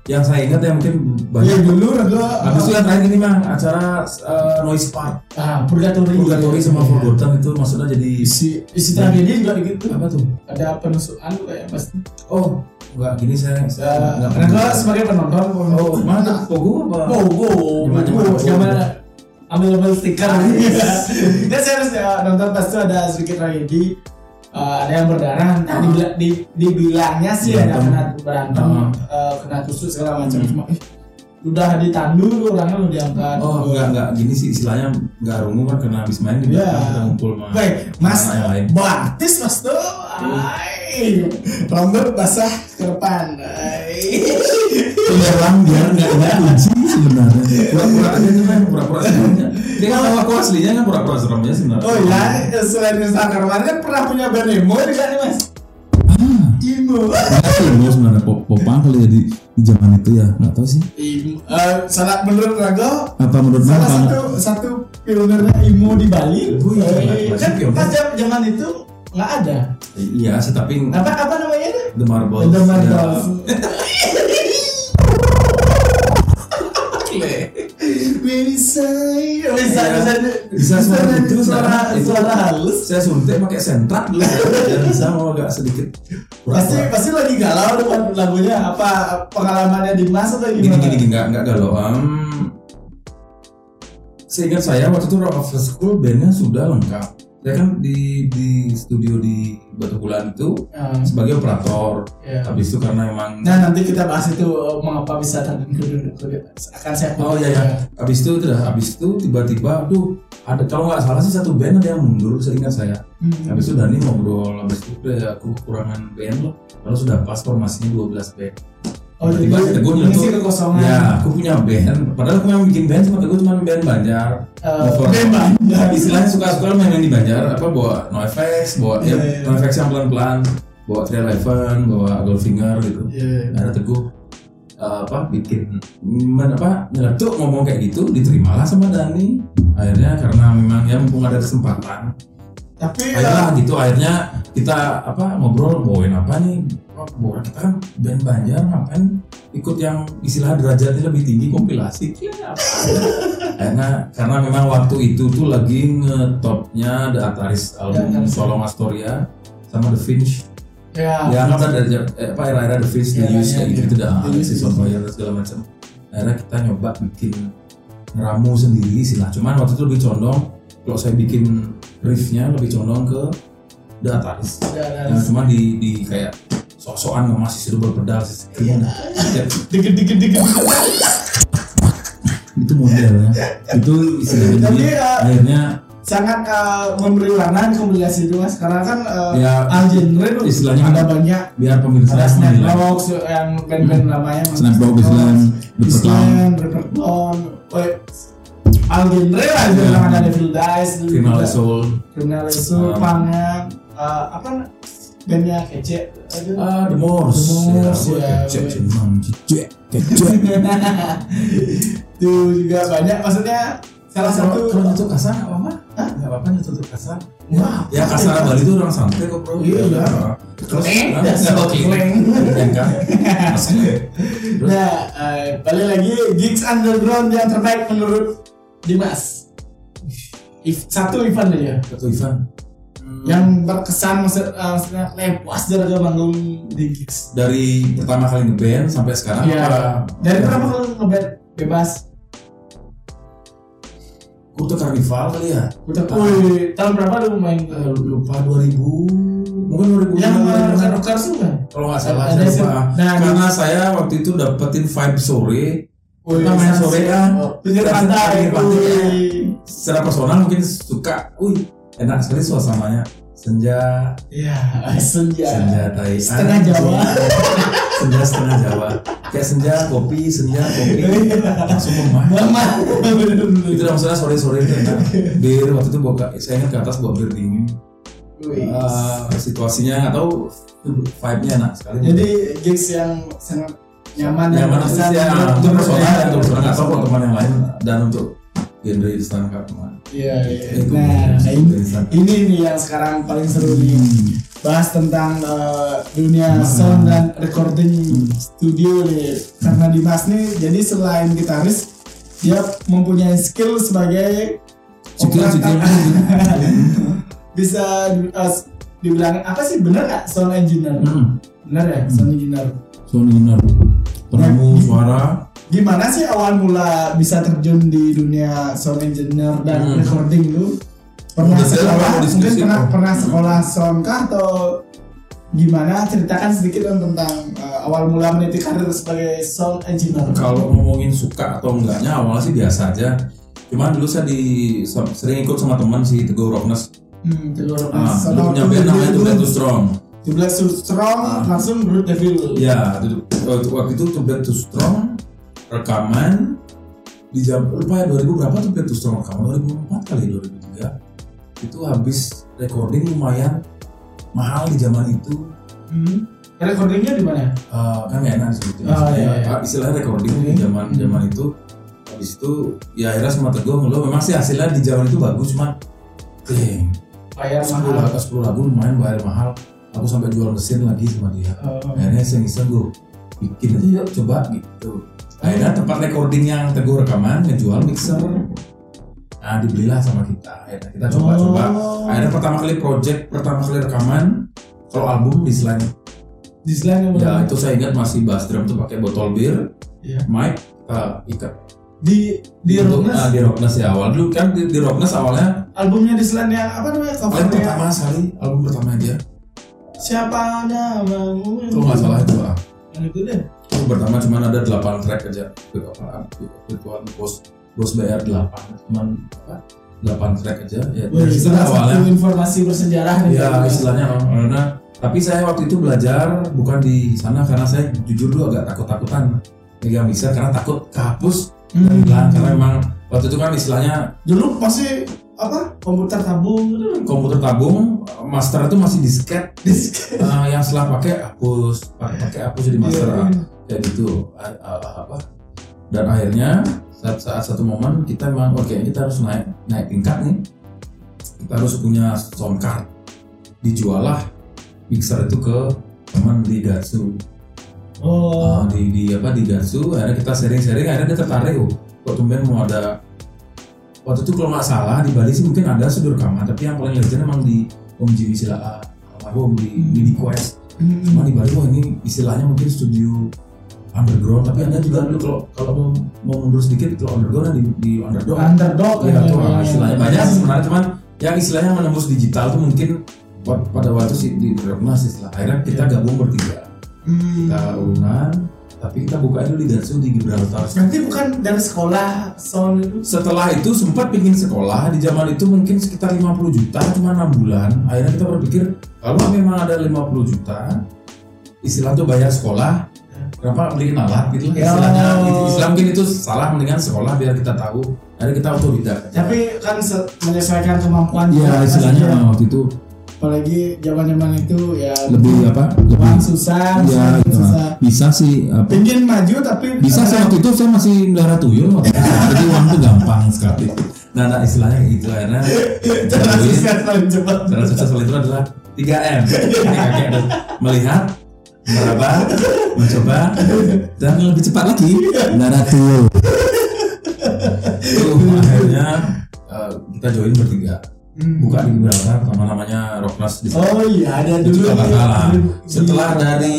yang saya ingat ya mungkin banyak. Dulu Rego habis itu yang terakhir ini bang acara uh, Noise Park. Ah Purgatory. Purgatory sama Iya. Forgotten itu maksudnya jadi isi isi tragedi juga gitu apa tuh? Ada penusukan kayak pasti. Oh enggak gini saya Eh, enggak Rego sebagai penonton oh mana Pogo apa? Go go Gimana? Zaman ambil ambil stiker. Dan *laughs* saya harus ya, nonton pas itu ada sedikit tragedi Eh, ada yang berdarah nah, dibila- di, dibilangnya sih ada Berantem. kena berantem Ah. eh, kena tusuk segala macam Hmm. cuma eh, udah ditandu lu orangnya lu diangkat Oh enggak enggak gini sih istilahnya enggak rungu kan karena habis main di belakang kita ngumpul sama Baik, Mas lain. Batis Mas tuh. Rambut basah ke depan. Ay. Penyerang biar nggak kena kunci sebenarnya. Pura-pura aja tuh kan pura-pura. *laughs* Dia kan aku aslinya kan pura-pura seremnya sebenarnya. Oh ya, selain Instagram kemarin kan pernah punya band emo juga nih Mas. Ah, Emo. Enggak emo sebenarnya pop popang kali ya di, di zaman itu ya nggak tahu sih. Emo. Eh, salah menurut Rago Apa menurut salah Bang? satu satu pionernya emo di Bali. Oh iya, kan pas zaman itu nggak ada. Iya sih tapi Apa apa namanya itu? The Marbles. The ya. Marbles. Bisa, bisa, bisa, Bisa suara gitu, suara, itu. suara halus. Saya suntik pakai sentrak dulu. Ya bisa mau agak sedikit. Pasti pasti lagi galau dengan lagunya apa pengalamannya di Mas atau gimana? gini gini nggak nggak galau um, seingat saya waktu itu Rock of the School bandnya sudah lengkap saya kan di di studio di Batu Bulan itu Ah, sebagai operator. Ya. habis itu karena emang Nah nanti kita bahas itu eh, mengapa bisa ke- akan saya oh iya ya. Habis itu itu dah habis itu tiba-tiba tuh ada kalau nggak salah sih satu band ada yang mundur seingat saya. Hmm. habis itu Dani ngobrol habis itu udah aku kekurangan band loh. Lalu sudah pas formasinya 12 band Oh jadi Teguh mengisi nyeletuk, kekosongan. ya aku punya band padahal aku yang bikin band cuma Teguh cuma band Banjar Eh, Cover. band Banjar. istilahnya suka-suka main di Banjar apa bawa NoFX bawa Iya, ya iya. NoFX yang pelan-pelan bawa Trail Eleven bawa Goldfinger gitu Iya. ada teguh eh, apa bikin men, apa nyeletuk ngomong kayak gitu diterimalah sama Dani akhirnya karena memang ya mumpung ada kesempatan Tapi eh, ayolah gitu akhirnya kita apa ngobrol bawain apa nih Kita kan band Banjar ngapain ikut yang istilah derajatnya lebih tinggi kompilasi ya *laughs* karena karena memang waktu itu tuh lagi ngetopnya The Ataris Ya, album Ataris. Solo Astoria sama The Finch. Ya, ya kan dari eh, apa era-era The Finch Ya, The Use ya, kayak ya. gitu dah. Alexis on Fire dan segala macam. Akhirnya kita nyoba bikin ngeramu sendiri sih lah. Cuman waktu itu lebih condong kalau saya bikin riffnya lebih condong ke The Ataris ya, Nah, cuma di di kayak sok-sokan ngemas sih itu berpedal sih. Iya. Ya, dikit dikit dikit. itu modelnya. itu istilahnya uh, akhirnya sangat eh, memberi warna di kompilasi itu mas karena kan eh, Ya, genre tuh istilahnya ada banyak biar pemirsa ada. Snapbox yang band-band namanya Mas. Snapbox, Rupert Clown, Weh, al genre lah Ya. bilang ada Devil Dice Criminal. Soul Criminal Soul, Ah. Punknya, eh, apa bandnya kece aduh. ah The Morse. The Morse, ya, ya, kecek weh. cemang cecek kecek. *laughs* Itu juga banyak. Maksudnya salah satu kalau nyentuh kasar nggak apa-apa nggak apa-apa nyentuh kasar. Wah, ya kasar Bali itu orang santai kok bro. Iya, iya. terus nggak. Iya kan *laughs* Masuk. Terus? Nah, eh, balik lagi gigs underground yang terbaik menurut Dimas. If, satu event aja. Satu event yang berkesan maksud, eh, maksudnya lepas dari manggung di gigs. dari pertama kali ngeband sampai sekarang Iya. apa Dari pertama kali ngeband bebas. Kutu Carnival kali ya Udah, wih, tahun berapa lu main? Eh, lupa 2000 mungkin 2000 Yang an rocker rocker kan? kalau nggak salah saya lupa. Nah, karena saya waktu itu dapetin vibe sore Kita main sore kan Pinggir pantai. pinggir pantai. secara personal mungkin suka wih enak sekali suasananya. Senja. Iya, *laughs* senja. senja tai. Setengah Jawa. *laughs* senja setengah Jawa. Kayak senja kopi senja kopi. Langsung memah. Mama. *laughs* itu maksudnya sore sore itu enak. Bir waktu itu bawa saya ingat ke atas bawa bir dingin. Eh, situasinya atau vibe nya enak sekali. Jadi gigs yang sangat nyaman nyaman berkesan ya untuk personal untuk personal atau teman yang lain. Dan untuk genre istana teman Iya, iya. Itu. Nah, ini, ini nih yang sekarang paling seru nih. Bahas tentang eh, dunia Hmm. sound dan recording studio nih. Karena Dimas nih, jadi selain gitaris, dia mempunyai skill sebagai operator. skill. *laughs* Bisa eh, dibilang apa sih bener nggak sound engineer? Hmm. Bener ya, sound engineer. Sony benar penemu suara Gimana sih awal mula bisa terjun di dunia sound engineer dan Hmm. recording itu? Pernah Detail sekolah, mungkin Diskusi pernah kok. pernah sekolah sound kah atau gimana? Ceritakan sedikit dong tentang uh, awal mula meniti karir sebagai sound engineer. kalau ngomongin suka atau enggaknya awalnya sih biasa aja cuman dulu saya di sering ikut sama teman si Teguh Rockness Hmm, Teguh ah Rockness. dulu punya band namanya Too Bad Too Strong Too Too Strong Ah. langsung Brood Devil. ya waktu, waktu itu Too Bad Too Strong rekaman di jam lupa ya 2000 berapa Too Bad Too Strong rekaman 2004 kali 2003 itu habis recording lumayan mahal di zaman itu Hmm. Recordingnya di mana? Eh, kan gak enak sih gitu. Oh, iya, iya. Ah, istilahnya recording di Hmm. zaman zaman itu habis itu ya akhirnya sama teguh ngeluh memang sih hasilnya di zaman itu bagus cuman deng Bayar 10 mahal. lagu 10 lagu lumayan bayar mahal aku sampai jual mesin lagi sama dia Oh. akhirnya iseng-iseng gue bikin aja yuk coba gitu akhirnya tempat recording yang teguh rekaman ngejual mixer nah dibelilah sama kita akhirnya kita coba-coba Oh. akhirnya pertama kali project pertama kali rekaman kalau album di selain Di selain yang Ya itu saya ingat masih bass drum tuh pakai botol bir, Iya. mic, kita ikat. Di di Rockness ah, di Rockness ya awal dulu kan di, di Rockness awalnya albumnya di yang apa namanya covernya? pertama sekali album pertama dia. Siapa namamu? Kalau nggak salah itu ah. Yang itu deh. Album pertama cuman ada 8 track aja. Itu apaan? Virtual bos bos bayar 8 cuman apa? 8 track aja ya. Wih, Dari satu awalnya. informasi bersejarah nih. Ya istilahnya karena tapi saya waktu itu belajar bukan di sana karena saya jujur dulu agak takut-takutan megang mixer karena takut kehapus dan Hmm. hilang karena memang waktu itu kan istilahnya Dulu masih apa? Komputer tabung gitu. komputer tabung master itu masih disket Disk. Eh, yang setelah pakai hapus pakai hapus jadi master Iya, gitu Ah, ah, apa dan akhirnya saat saat satu momen kita memang oke kita harus naik naik tingkat nih. Kita harus punya sound card. Dijual lah mixer itu ke teman di Gatsu Oh. Ah, di, di apa di Gatsu akhirnya kita sharing-sharing akhirnya dia tertarik oh kok tumben mau ada waktu itu kalau nggak salah di Bali sih mungkin ada studio rekaman tapi yang paling legend emang di Om Jimmy Sila almarhum di Mini Quest Hmm. cuma di Bali wah ini istilahnya mungkin studio underground tapi ada juga dulu kalau kalau mau, mau mundur sedikit kalau underground ada di, di underdog Underdog ya kan, tuh ya, ya, istilahnya ya. banyak sih sebenarnya cuman yang istilahnya menembus digital tuh mungkin pada waktu sih di Rocknas istilah akhirnya kita gabung bertiga Hmm. kita urunan tapi kita buka dulu di Gatsu di Gibraltar Berarti bukan dari sekolah sound itu. setelah itu sempat bikin sekolah di zaman itu mungkin sekitar 50 juta cuma enam bulan akhirnya kita berpikir kalau memang ada 50 juta istilah tuh bayar sekolah kenapa beliin alat gitu lah Ya. istilahnya Itu Islam mungkin itu salah mendingan sekolah biar kita tahu akhirnya kita otodidak Tapi kan menyesuaikan kemampuan ya juga, istilahnya pastinya. waktu itu apalagi zaman-zaman itu ya lebih apa uang susah, ya usaha gitu susah. bisa sih apa Pingin maju tapi bisa sih waktu itu saya masih melihara tuyul itu. *laughs* jadi uang tuh gampang sekali nah, nah istilahnya gitu akhirnya *laughs* cara susah paling cepat. Cara sukses itu adalah 3M. Ini kakek ada melihat, meraba, mencoba, dan lebih cepat lagi tuyul. Tuh, akhirnya eh, kita join bertiga. Buka di Gibraltar, sama namanya Rocknas di sana. Oh iya ada dulu. juga kalah. Di- Setelah dari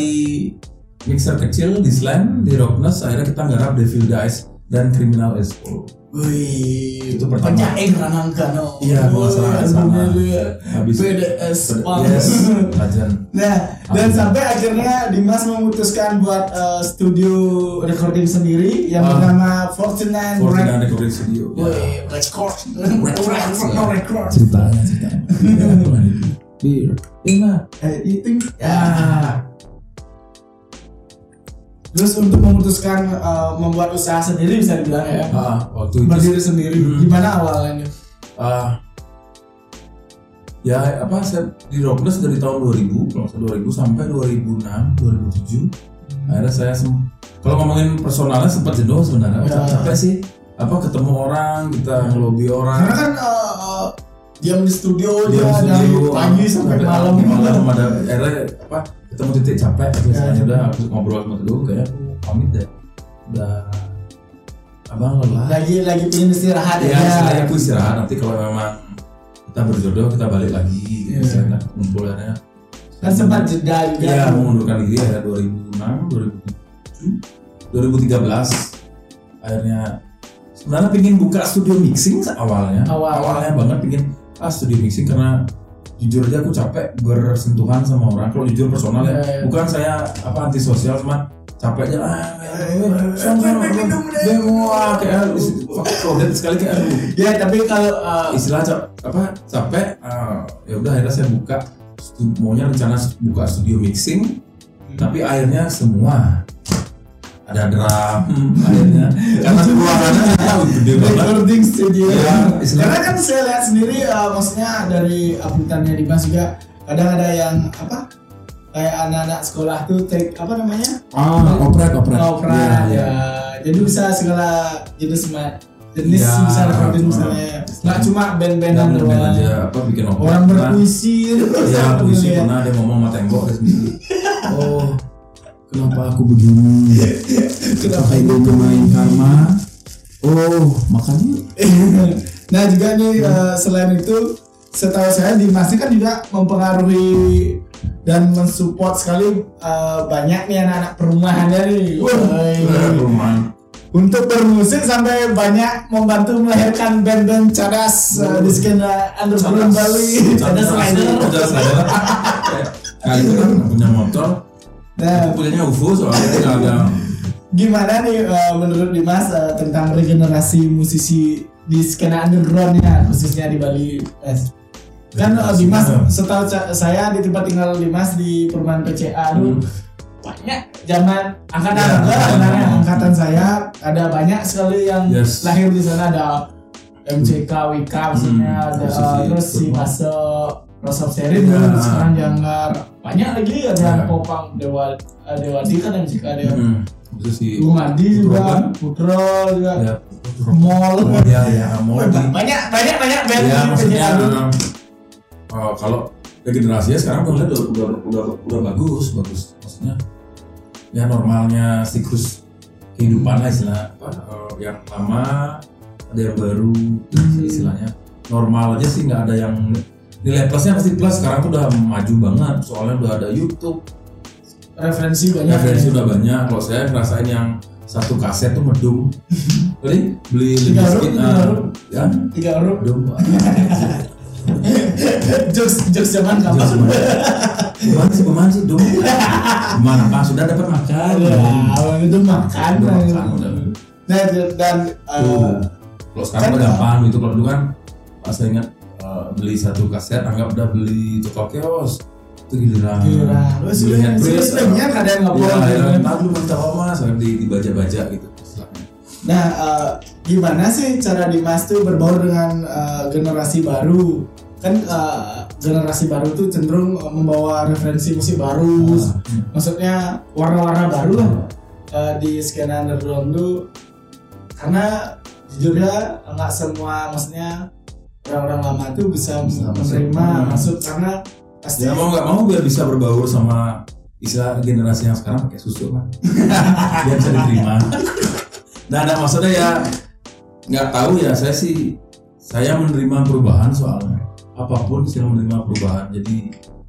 mixer kecil di Slam, di Rocknas, akhirnya kita nggarap Devil Dice dan Criminal Expo. Wih, Itu pertama. Penyaing Ranangkano. Iya, kalau nggak salah sana. Habis Habis PDS. Punk. Yes, Legend. Nah, dan sampai akhirnya Dimas memutuskan buat eh, studio recording sendiri yang Ah. bernama Fortune Fortuna Recording Studio. Wih, record, record, no record. ceritanya ceritanya bir lima Eh, eating. Ya. Terus untuk memutuskan eh, membuat usaha sendiri bisa dibilang ya. ah waktu itu Berdiri sendiri. Hmm. Gimana awalnya? ah ya apa saya di Rocknes dari tahun 2000 kalau saya 2000 sampai 2006 2007 akhirnya saya kalau ngomongin personalnya sempat jenuh sebenarnya Ya. capek sih apa ketemu orang kita ngelobi orang Karena kan eh, eh, diam di studio Diam dia di dari studio, pagi sampai malam. malam ada akhirnya apa ketemu titik capek terus Ya. udah aku ngobrol sama dulu kayak pamit deh udah abang lelah Lagi lagi pengen istirahat ya ya. istilahnya aku istirahat nanti kalau memang kita berjodoh kita balik lagi gitu Iya. istilahnya kumpul Kan sempat jeda juga. ya mengundurkan diri akhirnya 2006 2007 2013 akhirnya sebenarnya pingin buka studio mixing awalnya Awal. awalnya banget pingin ah studio mixing karena jujur aja aku capek bersentuhan sama orang. Kalau jujur personal ya Iya, iya. bukan saya apa antisosial cuma capek aja ah minum deh. demo ah kayak crowded sekali kayak Ya tapi kalau eh, istilah cap, apa capek ah, ya udah akhirnya saya buka maunya rencana buka studio mixing tapi akhirnya semua ada drum akhirnya. Karena nggak tahu gede banget. Recording studio. Ya, Karena kan saya lihat sendiri eh, maksudnya dari updateannya Dimas juga kadang ada yang apa kayak anak-anak sekolah tuh take apa namanya? Ah operet operet opera Iya, ya, iya. jadi bisa segala jenis jenis Ya, bisa recording ah. misalnya. Nggak cuma band-bandan dan band doang. aja apa bikin operet orang berpuisi. Ya puisi *laughs* Iya. pernah dia ngomong sama tembok *laughs* oh kenapa aku begini? *laughs* Kenapa ini main karma? Oh makanya. *laughs* Nah juga nih eh, selain itu setahu saya Dimas kan juga mempengaruhi dan mensupport sekali eh, banyak nih anak-anak perumahannya nih. Woi. perumahan untuk bermusik sampai banyak membantu melahirkan band-band cadas eh, di skena underground Bali. Cadas. Rider. Cadas rider. *laughs* Kali itu kan punya motor nah UFO soalnya ada gimana nih eh, menurut Dimas eh, tentang regenerasi musisi di skena undergroundnya khususnya di Bali Mas? kan eh, Dimas setahu saya di tempat tinggal Dimas di perumahan PCA Hmm. tuh banyak zaman angkatan Ya, angkatan. sebenarnya angkatan saya ada banyak sekali yang Yes. lahir di sana ada MCK Wika maksudnya Hmm, ada eh, terus si itu. Rosop Serin Ya. dulu sekarang Janggar. Banyak lagi ada Ya. Popang Dewa eh, Dewadi kan MCK dia Hmm, itu sih Gumadi Putro juga kan? Putro juga. Ya Mall. Ya ya di banyak banyak banyak band ya maksudnya oh, kalau regenerasinya sekarang gue lihat udah, udah udah udah bagus bagus. Maksudnya ya normalnya siklus kehidupan lah istilah apa eh, yang lama ada yang baru Hmm. istilahnya. Normal aja sih nggak ada yang nilai plusnya pasti plus sekarang tuh udah maju banget. Soalnya udah ada YouTube. Referensi banyak referensi udah banyak. Kalau saya ngerasain yang satu kaset tuh medum. *laughs* Tadi beli Tiga huruf. ya? Tiga huruf medum. *laughs* Jokes jokes zaman kapan? Jokes zaman. Gimana sih gimana sih? Dong? Gimana pak sudah dapat makan? ya itu makan. Udah makan, udah. nah dan uh. Kalau sekarang kan- udah gampang gitu kalau dulu kan pas saya ingat eh, beli satu kaset anggap udah beli toko kios itu giliran Gila, lu Netflix, sebenarnya kadang nggak Iya, boleh. ya, entar lu minta mas, di dibaca-baca gitu. Nah, eh, gimana sih cara Dimas tuh berbaur dengan eh, generasi baru? Kan generasi baru tuh cenderung membawa referensi musik baru, Ah, maksudnya warna-warna baru lah eh, di skena underground tuh. Karena jujur ya nggak semua, maksudnya orang-orang lama tuh bisa, Bisa menerima Hmm. masuk karena pasti Ya mau nggak mau biar bisa berbaur sama istilah generasi yang sekarang pakai susu kan, *laughs* biar bisa diterima. Nah, ada maksudnya ya nggak tahu ya saya sih saya menerima perubahan soalnya. Apa pun istilah menerima perubahan jadi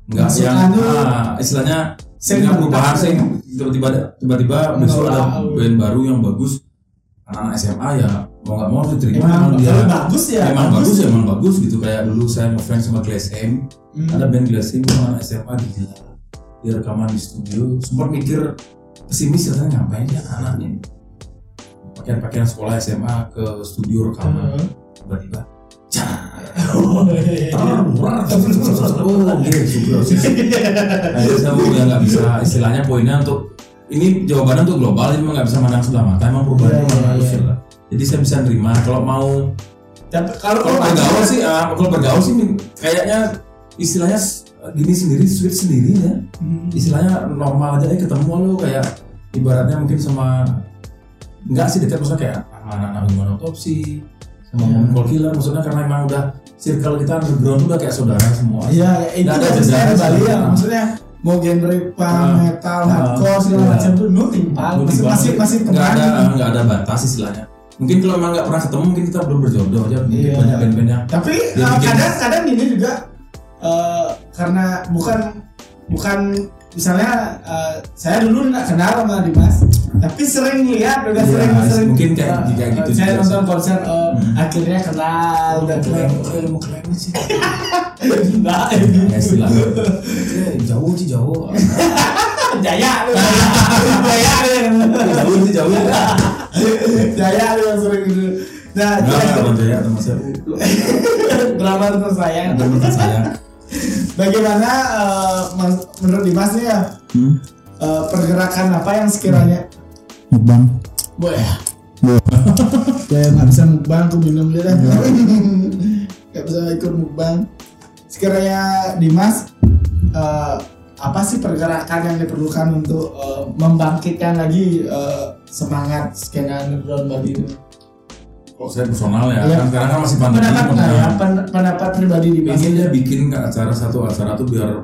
nggak yang ah, istilahnya Saya perubahan sih tiba-tiba tiba-tiba besok ada band baru yang bagus anak-anak SMA ya mau nggak mau diterima emang, dia. bagus ya? Emang bagus ya emang bagus gitu. Kayak dulu saya ngefans sama Glass M. Hmm. ada band Glass M anak SMA gila. Dia rekaman di studio. Sempat mikir pesimis katanya ngapain ya anaknya pakaian-pakaian sekolah SMA ke studio rekaman. Tiba-tiba saya mau yang nggak bisa istilahnya poinnya untuk ini jawabannya untuk global ini memang nggak bisa mandang sebelah mata emang perubahan harus iya. Ya. jadi saya bisa nerima. Kalau mau Tapi kalau kalau bergaul sih ah, kalau bergaul sih kayaknya istilahnya gini sendiri sweet sendiri ya. Hmm. istilahnya normal aja eh ketemu lo kayak ibaratnya mungkin sama enggak sih dekat maksudnya kayak sama anak-anak human autopsi sama yeah. killer maksudnya karena emang udah circle kita underground udah kayak saudara semua. Iya, itu Nggak ada jeda Bali ya, maksudnya mau genre punk, Ah, metal, ah, hardcore segala macam tuh nu timpal, Lu masih masih masih nggak ada nggak ada batas istilahnya mungkin kalau emang nggak pernah ketemu mungkin kita belum berjodoh aja. Mungkin Iya. banyak band-band yang Tapi Dia uh, bikin- kadang-kadang ini juga uh, karena bukan bukan misalnya uh, saya dulu nggak kenal sama Dimas, tapi sering lihat udah Iya, sering sering. mungkin kayak- uh, kayak gitu uh, saya juga nonton sih. konser uh, Hmm. akhirnya kenal dan keren mau keren sih. *laughs* Nah, ya *laughs* Eh, jauh sih jauh Jaya yang sering Nah, kira- teman saya teman saya drama tersayang. teman saya Bagaimana mas- menurut Dimas nih ya Hmm. eh, pergerakan apa yang sekiranya Mukbang. boleh ya? *laughs* Ya nggak bisa mukbang, aku minum dulu dah. *laughs* Nggak bisa ikut mukbang. Sekiranya Dimas eh, apa sih pergerakan yang diperlukan untuk eh, membangkitkan lagi eh, semangat skena underground Bali itu? Kalau saya personal ya, Iya. kan sekarang kan masih pandemi. Pendapat nggak ya? Pen- pendapat pribadi Dimas? Ingin dia bikin ke acara satu acara tuh biar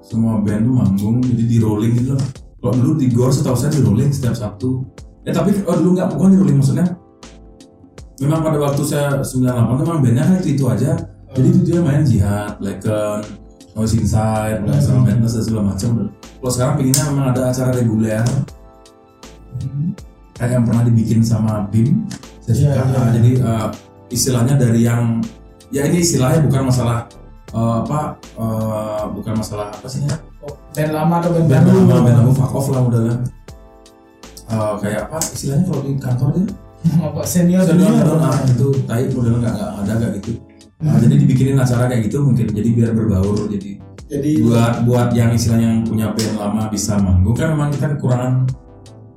semua band tuh manggung, jadi di rolling gitu loh. Kalau dulu di Gor setahu saya di rolling setiap Sabtu. Eh tapi oh dulu nggak bukan di rolling maksudnya. Memang pada waktu saya 98 tuh memang bandnya kan itu itu aja. Jadi itu dia main jihad, Blacken, Noise Inside, Hmm. sama Madness dan segala macam. Kalau sekarang pinginnya memang ada acara reguler, kayak yang pernah dibikin sama BIM Iya, suka iya. Ah, jadi eh, istilahnya dari yang ya ini istilahnya bukan masalah eh, apa eh, bukan masalah apa sih ya? Band lama atau band band baru? lama band lama fuck off lah udah lah Eh, kayak apa istilahnya kalau di kantor dia? *laughs* Apa senior senior senior? nah itu tai modelnya nggak nggak ada kayak gitu. Nah, jadi dibikinin acara kayak gitu mungkin jadi biar berbaur jadi Jadi buat buat yang istilahnya yang punya band lama bisa manggung. Kan memang kita kekurangan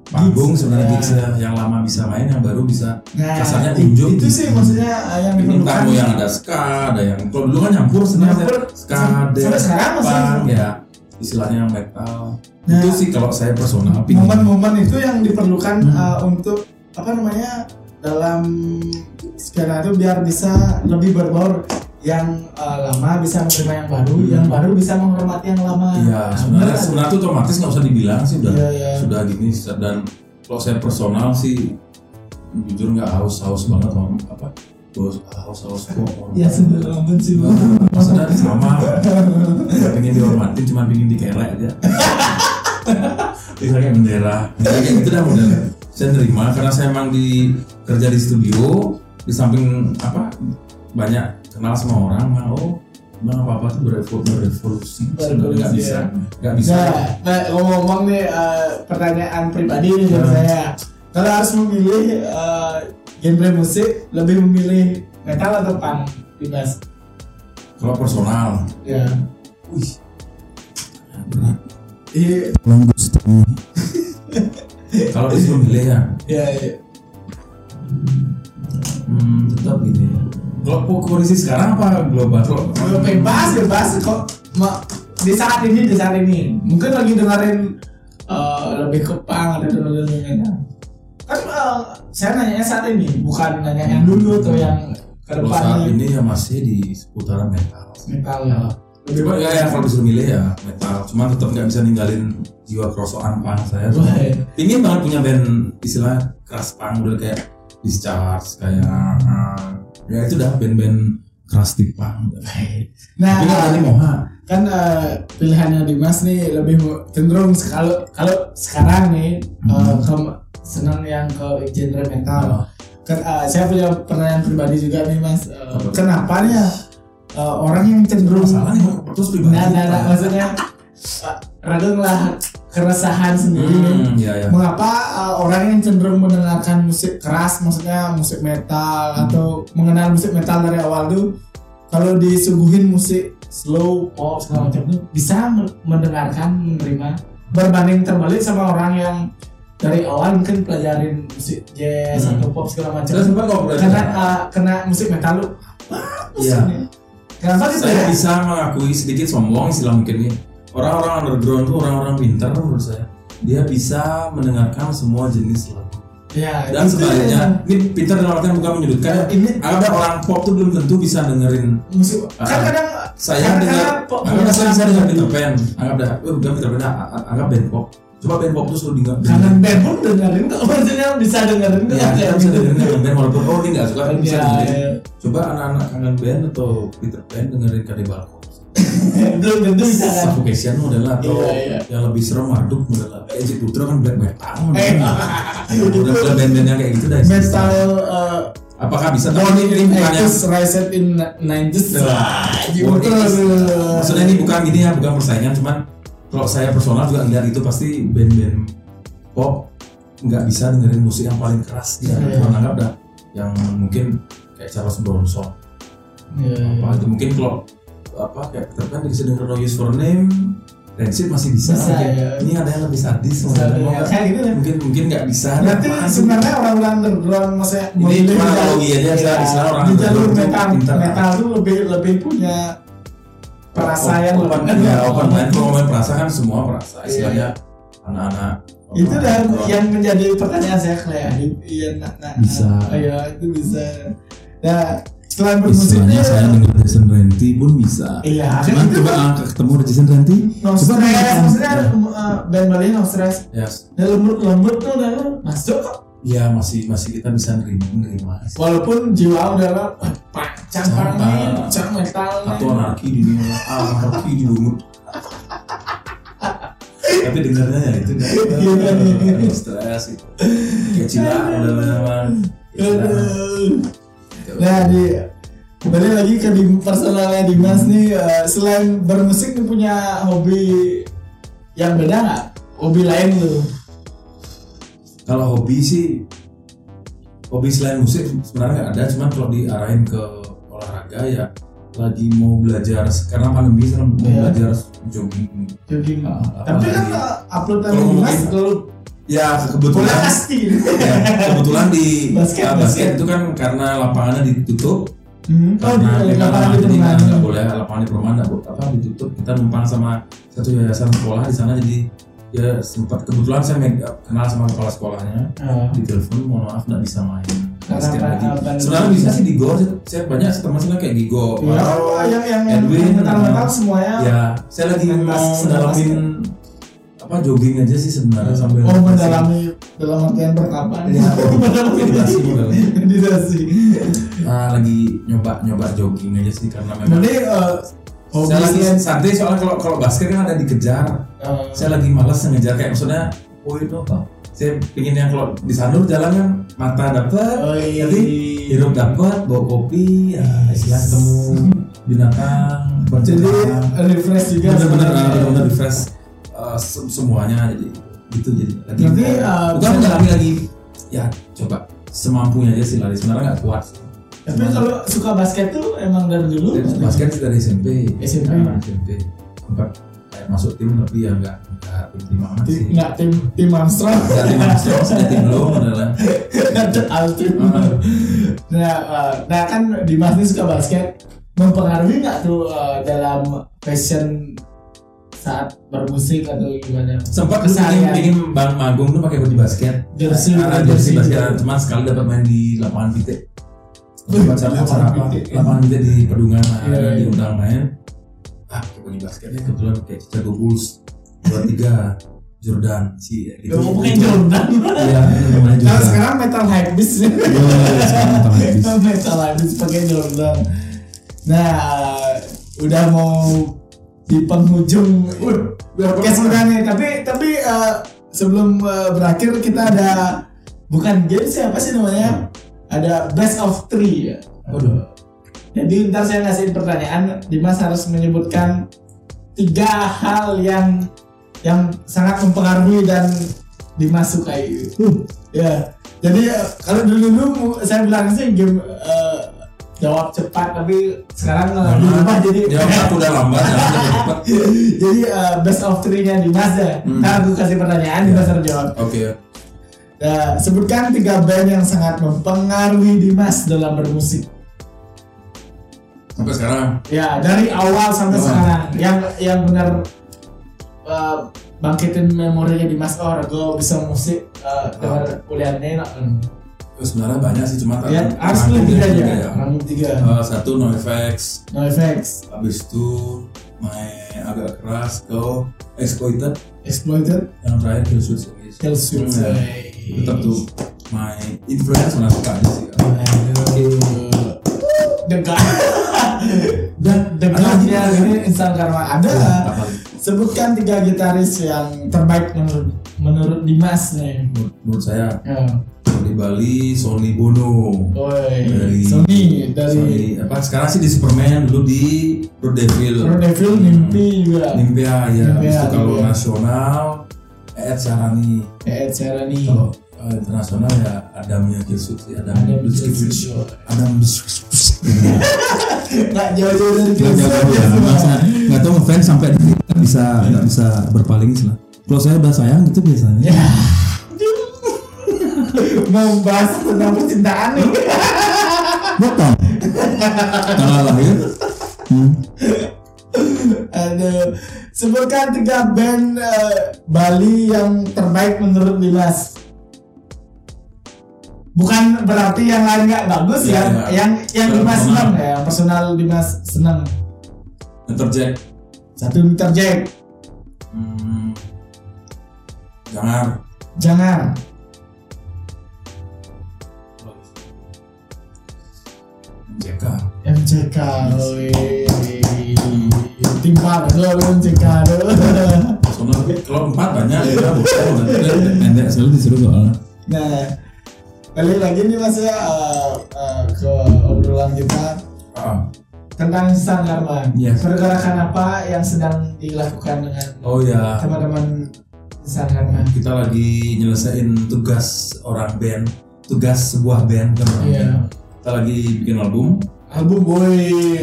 panggung Gigs, sebenarnya ya. gigs ya. yang lama bisa main yang baru bisa Nah, kasarnya unjuk itu gitu. sih maksudnya uh, yang ini diperlukan. tamu yang ada ska ada yang kalau dulu kan nyampur sebenarnya ska ada sampai sekarang masih. ya istilahnya yang metal Nah, itu sih kalau saya personal. Momen-momen itu yang diperlukan Hmm. uh, untuk apa namanya dalam skena itu biar bisa lebih berbaur yang uh, lama bisa menerima yang baru, Hmm. yang baru bisa menghormati yang lama. Iya, Nah, sebenarnya kan? sebenarnya itu otomatis nggak usah dibilang sih udah Iya, iya. sudah gini dan kalau saya personal sih jujur nggak haus haus banget om apa haus haus haus kok Ya sudah ampun sih. Bang. maksudnya sama nggak pengen dihormatin cuma pengen dikerek aja bisa kayak bendera Ya, kayak gitu dah modelnya saya nerima karena saya emang di kerja di studio di samping apa banyak kenal sama orang mah oh Bang apa apa tuh berevolusi, berevolusi. Sebenarnya nggak bisa, ya. nggak bisa. Nah, nah ngomong-ngomong nih eh, pertanyaan pribadi nih dari Nah. saya. Kalau harus memilih eh, genre musik, lebih memilih metal atau punk, Dimas? Kalau personal, Ya. wih, berat. Iya, *laughs* Kalau disuruh milih ya, ya, ya. hmm, tetap gitu ya. Po- kondisi sekarang apa global? Kalau bebas, bebas kok. Ma- di saat ini, di saat ini, mungkin lagi dengerin eh, lebih ke punk atau dengerin. Kan eh, saya nanya saat ini, bukan nanya yang dulu atau yang ke kalau saat ini ya masih di seputaran metal. metal ya. Lebih Cuma ya, ya kalau disuruh milih ya metal. Cuma tetap nggak bisa ninggalin jiwa kerosokan punk saya. Ya. Pingin banget punya band istilah keras punk udah kayak discharge kayak uh, ya itu dah band-band keras di punk. *laughs* Nah, Tapi ada moha. kan eh, pilihannya Dimas nih lebih cenderung kalau kalau sekarang nih eh, Hmm. ke senang yang ke genre metal. Oh. Kan eh, saya punya pertanyaan pribadi juga nih Mas. Apa? kenapa nih ya eh, orang yang cenderung Masalah nih terus pribadi. Nah, nah, nah, maksudnya uh, ragung lah keresahan sendiri. Hmm, ya ya. Mengapa uh, orang yang cenderung mendengarkan musik keras, maksudnya musik metal Hmm. atau mengenal musik metal dari awal tuh, kalau disuguhin musik slow, pop segala macam tuh bisa men- mendengarkan, menerima berbanding terbalik sama orang yang dari awal mungkin pelajarin musik jazz Hmm. atau pop segala macam. Belajar. Karena uh, kena musik metal lu, bagus Iya. ini. Kenapa gitu saya ya? bisa mengakui sedikit sombong istilah mungkin nih orang-orang underground tuh orang-orang pintar menurut saya dia bisa mendengarkan semua jenis lagu Ya, dan sebaliknya ya. ini pintar dalam artian bukan menyudutkan Ya, ini ada orang pop tuh belum tentu bisa dengerin musik Ah. kan kadang saya Karena dengar pop punya saya bisa dengar Peter Pan anggap dah oh, bukan Peter Pan ah, ah, anggap band pop coba band pop tuh suruh dengar kangen band pun dengerin kok *laughs* maksudnya bisa dengerin ya kita bisa dengerin kangen band walaupun oh ini nggak suka tapi bisa Ya, dengerin ya. coba anak-anak kangen band atau Peter Pan dengerin Corpse belum tentu bisa. kan Suffocation model atau Iya, iya. yang lebih serem Marduk model Ejit Putra kan black metal Eh, udah udah band-band yang kayak gitu dah. Metal uh, apakah bisa? Born ini, in 80s rise in 90s Nah, Ah, gitu. born in 80s. maksudnya ini bukan gini ya bukan persaingan cuman kalau saya personal juga ngeliat itu pasti band-band pop nggak bisa dengerin musik yang paling keras. Dia Iya. cuma anggap dah yang mungkin kayak Charles Bronson. Iya, apa itu mungkin kalau apa kayak Pan bisa denger No Use for Name Rancid masih bisa, Bisa, Mungkin ya. ini ada yang lebih sadis Bisa, ya. Kayak gitu ya. mungkin mungkin nggak bisa Berarti sebenarnya orang-orang underground maksudnya Ini cuma di analogi aja, istilah- istilah orang di jalur metal metal tuh lebih lebih punya perasa yang open, lebih ya, open mind kalau ngomongin perasa kan semua perasa istilahnya anak-anak Iya. itu dan underground. yang menjadi pertanyaan saya kayak iya nak nak Bisa. iya itu bisa nah selain bermusiknya. saya denger Jason Renti pun bisa. Iya cuman coba ah, ketemu Jason Renti no coba stress maksudnya Ya. uh, band Bali no stress Yes. dan lembut lembut tuh udah masuk kok. Ya masih masih kita bisa nerima, nerima. Walaupun jiwa udah lah pancang pancang metal atau anarki di dunia anarki di lumut. Tapi dengarnya ya itu Iya. stres gitu kayak udah. Nah di kembali lagi ke di personalnya Dimas nih eh, selain bermusik nih punya hobi yang beda nggak? Hobi lain lu? kalau hobi sih hobi selain musik sebenarnya nggak ada cuman kalau diarahin ke olahraga ya lagi mau belajar karena pandemi sekarang mau Iya. belajar jogging Jogging. Ah, Tapi kan uploadan Dimas kalau ya kebetulan pasti. ya, kebetulan di Basket, uh, basket. basket itu kan karena lapangannya ditutup Hmm. Oh, karena di di lapangan di perumahan. nggak boleh lapangan di perumahan nggak apa ditutup kita numpang sama satu yayasan sekolah di sana jadi ya sempat kebetulan saya meg- kenal sama kepala sekolahnya Ah. di telepon mohon maaf nggak bisa main basket lagi sebenarnya bisa sih di gor saya- banyak teman saya kayak Gigo Iya, Wow, yang yang Edwin, metal-metal uh, semuanya. ya saya lagi Main mau bas- mendalamin apa jogging aja sih sebenarnya sambil Oh mendalami dalam artian perkapan. ya *laughs* meditasi. Meditasi. Nah, lagi nyoba nyoba jogging aja sih karena memang Jadi eh, hobi saya lagi santai soalnya kalau kalau basket kan ada dikejar eh, saya lagi malas ngejar kayak maksudnya oh itu apa saya pingin yang kalau di sanur jalan kan mata dapat Oh, iya. jadi hidup dapat bawa kopi ya istilah ketemu binatang Jadi refresh juga. uh, bener-bener refresh uh, se- semuanya jadi gitu jadi lagi Berarti, uh, bukan mengalami lagi ya coba semampunya aja sih lari sebenarnya nggak kuat Tapi kalau suka basket tuh emang dari dulu. basket sih dari SMP SMP. Nah, SMP sempat kayak masuk tim tapi ya nggak nggak tim tim amat Tim- sih Nggak tim tim Armstrong. nggak tim Armstrong sudah tim belum adalah Ada ultim. Ah. Nah, uh, nah kan Dimas ini suka basket. Mempengaruhi nggak tuh uh, dalam passion saat bermusik atau gimana? sempat Keseharian. bikin bang manggung tuh pakai baju basket Jersey, Karena jersey basket cuma sekali dapat main di lapangan pitik Wih, acara apa lapangan pitik di Pedungan nah, Iya, iya. diundang main ah pakai baju basketnya kebetulan kayak Chicago Bulls dua tiga Jordan sih ya, gitu pakai Jordan. iya Nah Jordan sekarang metal hypebeast. Iya, sekarang metal hypebeast. *laughs* metal hypebeast pakai Jordan. Nah, udah mau di penghujung podcast kita nih. Tapi tapi uh, sebelum uh, berakhir kita ada bukan game siapa sih namanya? Ada best of three ya. Waduh. Jadi ntar saya ngasih pertanyaan, Dimas harus menyebutkan tiga hal yang yang sangat mempengaruhi dan Dimas sukai. Ya, jadi kalau dulu dulu saya bilang sih game eh, jawab cepat, tapi sekarang eh, dirubah *laughs* jadi jawab satu udah lambat cepat *laughs* jadi eh, best of three-nya Dimas ya. Hmm. Ntar aku kasih pertanyaan, Dimas harus jawab. oke Nah, sebutkan tiga band yang sangat mempengaruhi Dimas dalam bermusik. sampai sekarang Ya dari awal sampai Oh. sekarang yang yang benar uh, bangkitin memorinya di Mas Oh, gue bisa musik uh, Oh. dari kuliahnya sebenarnya banyak sih cuma Ya, harus pilih tiga ya, aja. ya. Rangkum tiga. Eh, satu no effects No effects, habis itu main agak keras ke exploited exploited, yang terakhir kill switch kill switch. Ya. tetap tuh main influence mana suka aja sih Aduh. Dekat. *laughs* Dan dekatnya ini instan karma ada. Sebutkan tiga gitaris yang terbaik menurut menurut Dimas nih. menurut, menurut saya Ya. Di Bali Sony Bono Woi, Dari- Sony dari Sony apa sekarang sih di Superman dulu di Road Devil Pro Devil mimpi juga. Nimpia ya Nimpia, itu kalau Nimpia. nasional Ed Sharani Ed Sheeran nih. kalau eh, internasional ya Adamnya Kilsut sih Adam Adam Biskivich Kilsut. Adam Nggak jauh-jauh dari Nggak Kilsut jauh ya, ya, semua. masa nggak tahu ngefans sampai nggak bisa nggak bisa berpaling sih lah. Kalau saya udah sayang gitu biasanya. Ya. Mau bahas tentang percintaan nih. Betul. Tanggal lahir. Hmm. Aduh. Sebutkan tiga band eh, Bali yang terbaik menurut Dimas. Bukan berarti yang lain nggak bagus Iya, ya. iya. Yang yang Secara Dimas senang ya. Yang personal Dimas senang. Interject. Satu interject. Hmm. Jangan. Jangan. MJK. MCK. wih. Timpar lo MCK. lo. Soalnya kalau empat banyak ya. bukan. Pendek selalu disuruh soalnya. Nah, balik lagi nih mas ya eh, eh, ke obrolan kita Ah. tentang Instan Karma. Yes. Pergerakan apa yang sedang dilakukan dengan Oh ya. teman-teman Instan Karma? Kita lagi nyelesain tugas orang band, tugas sebuah band kan. band. Kita lagi bikin album. Album boy,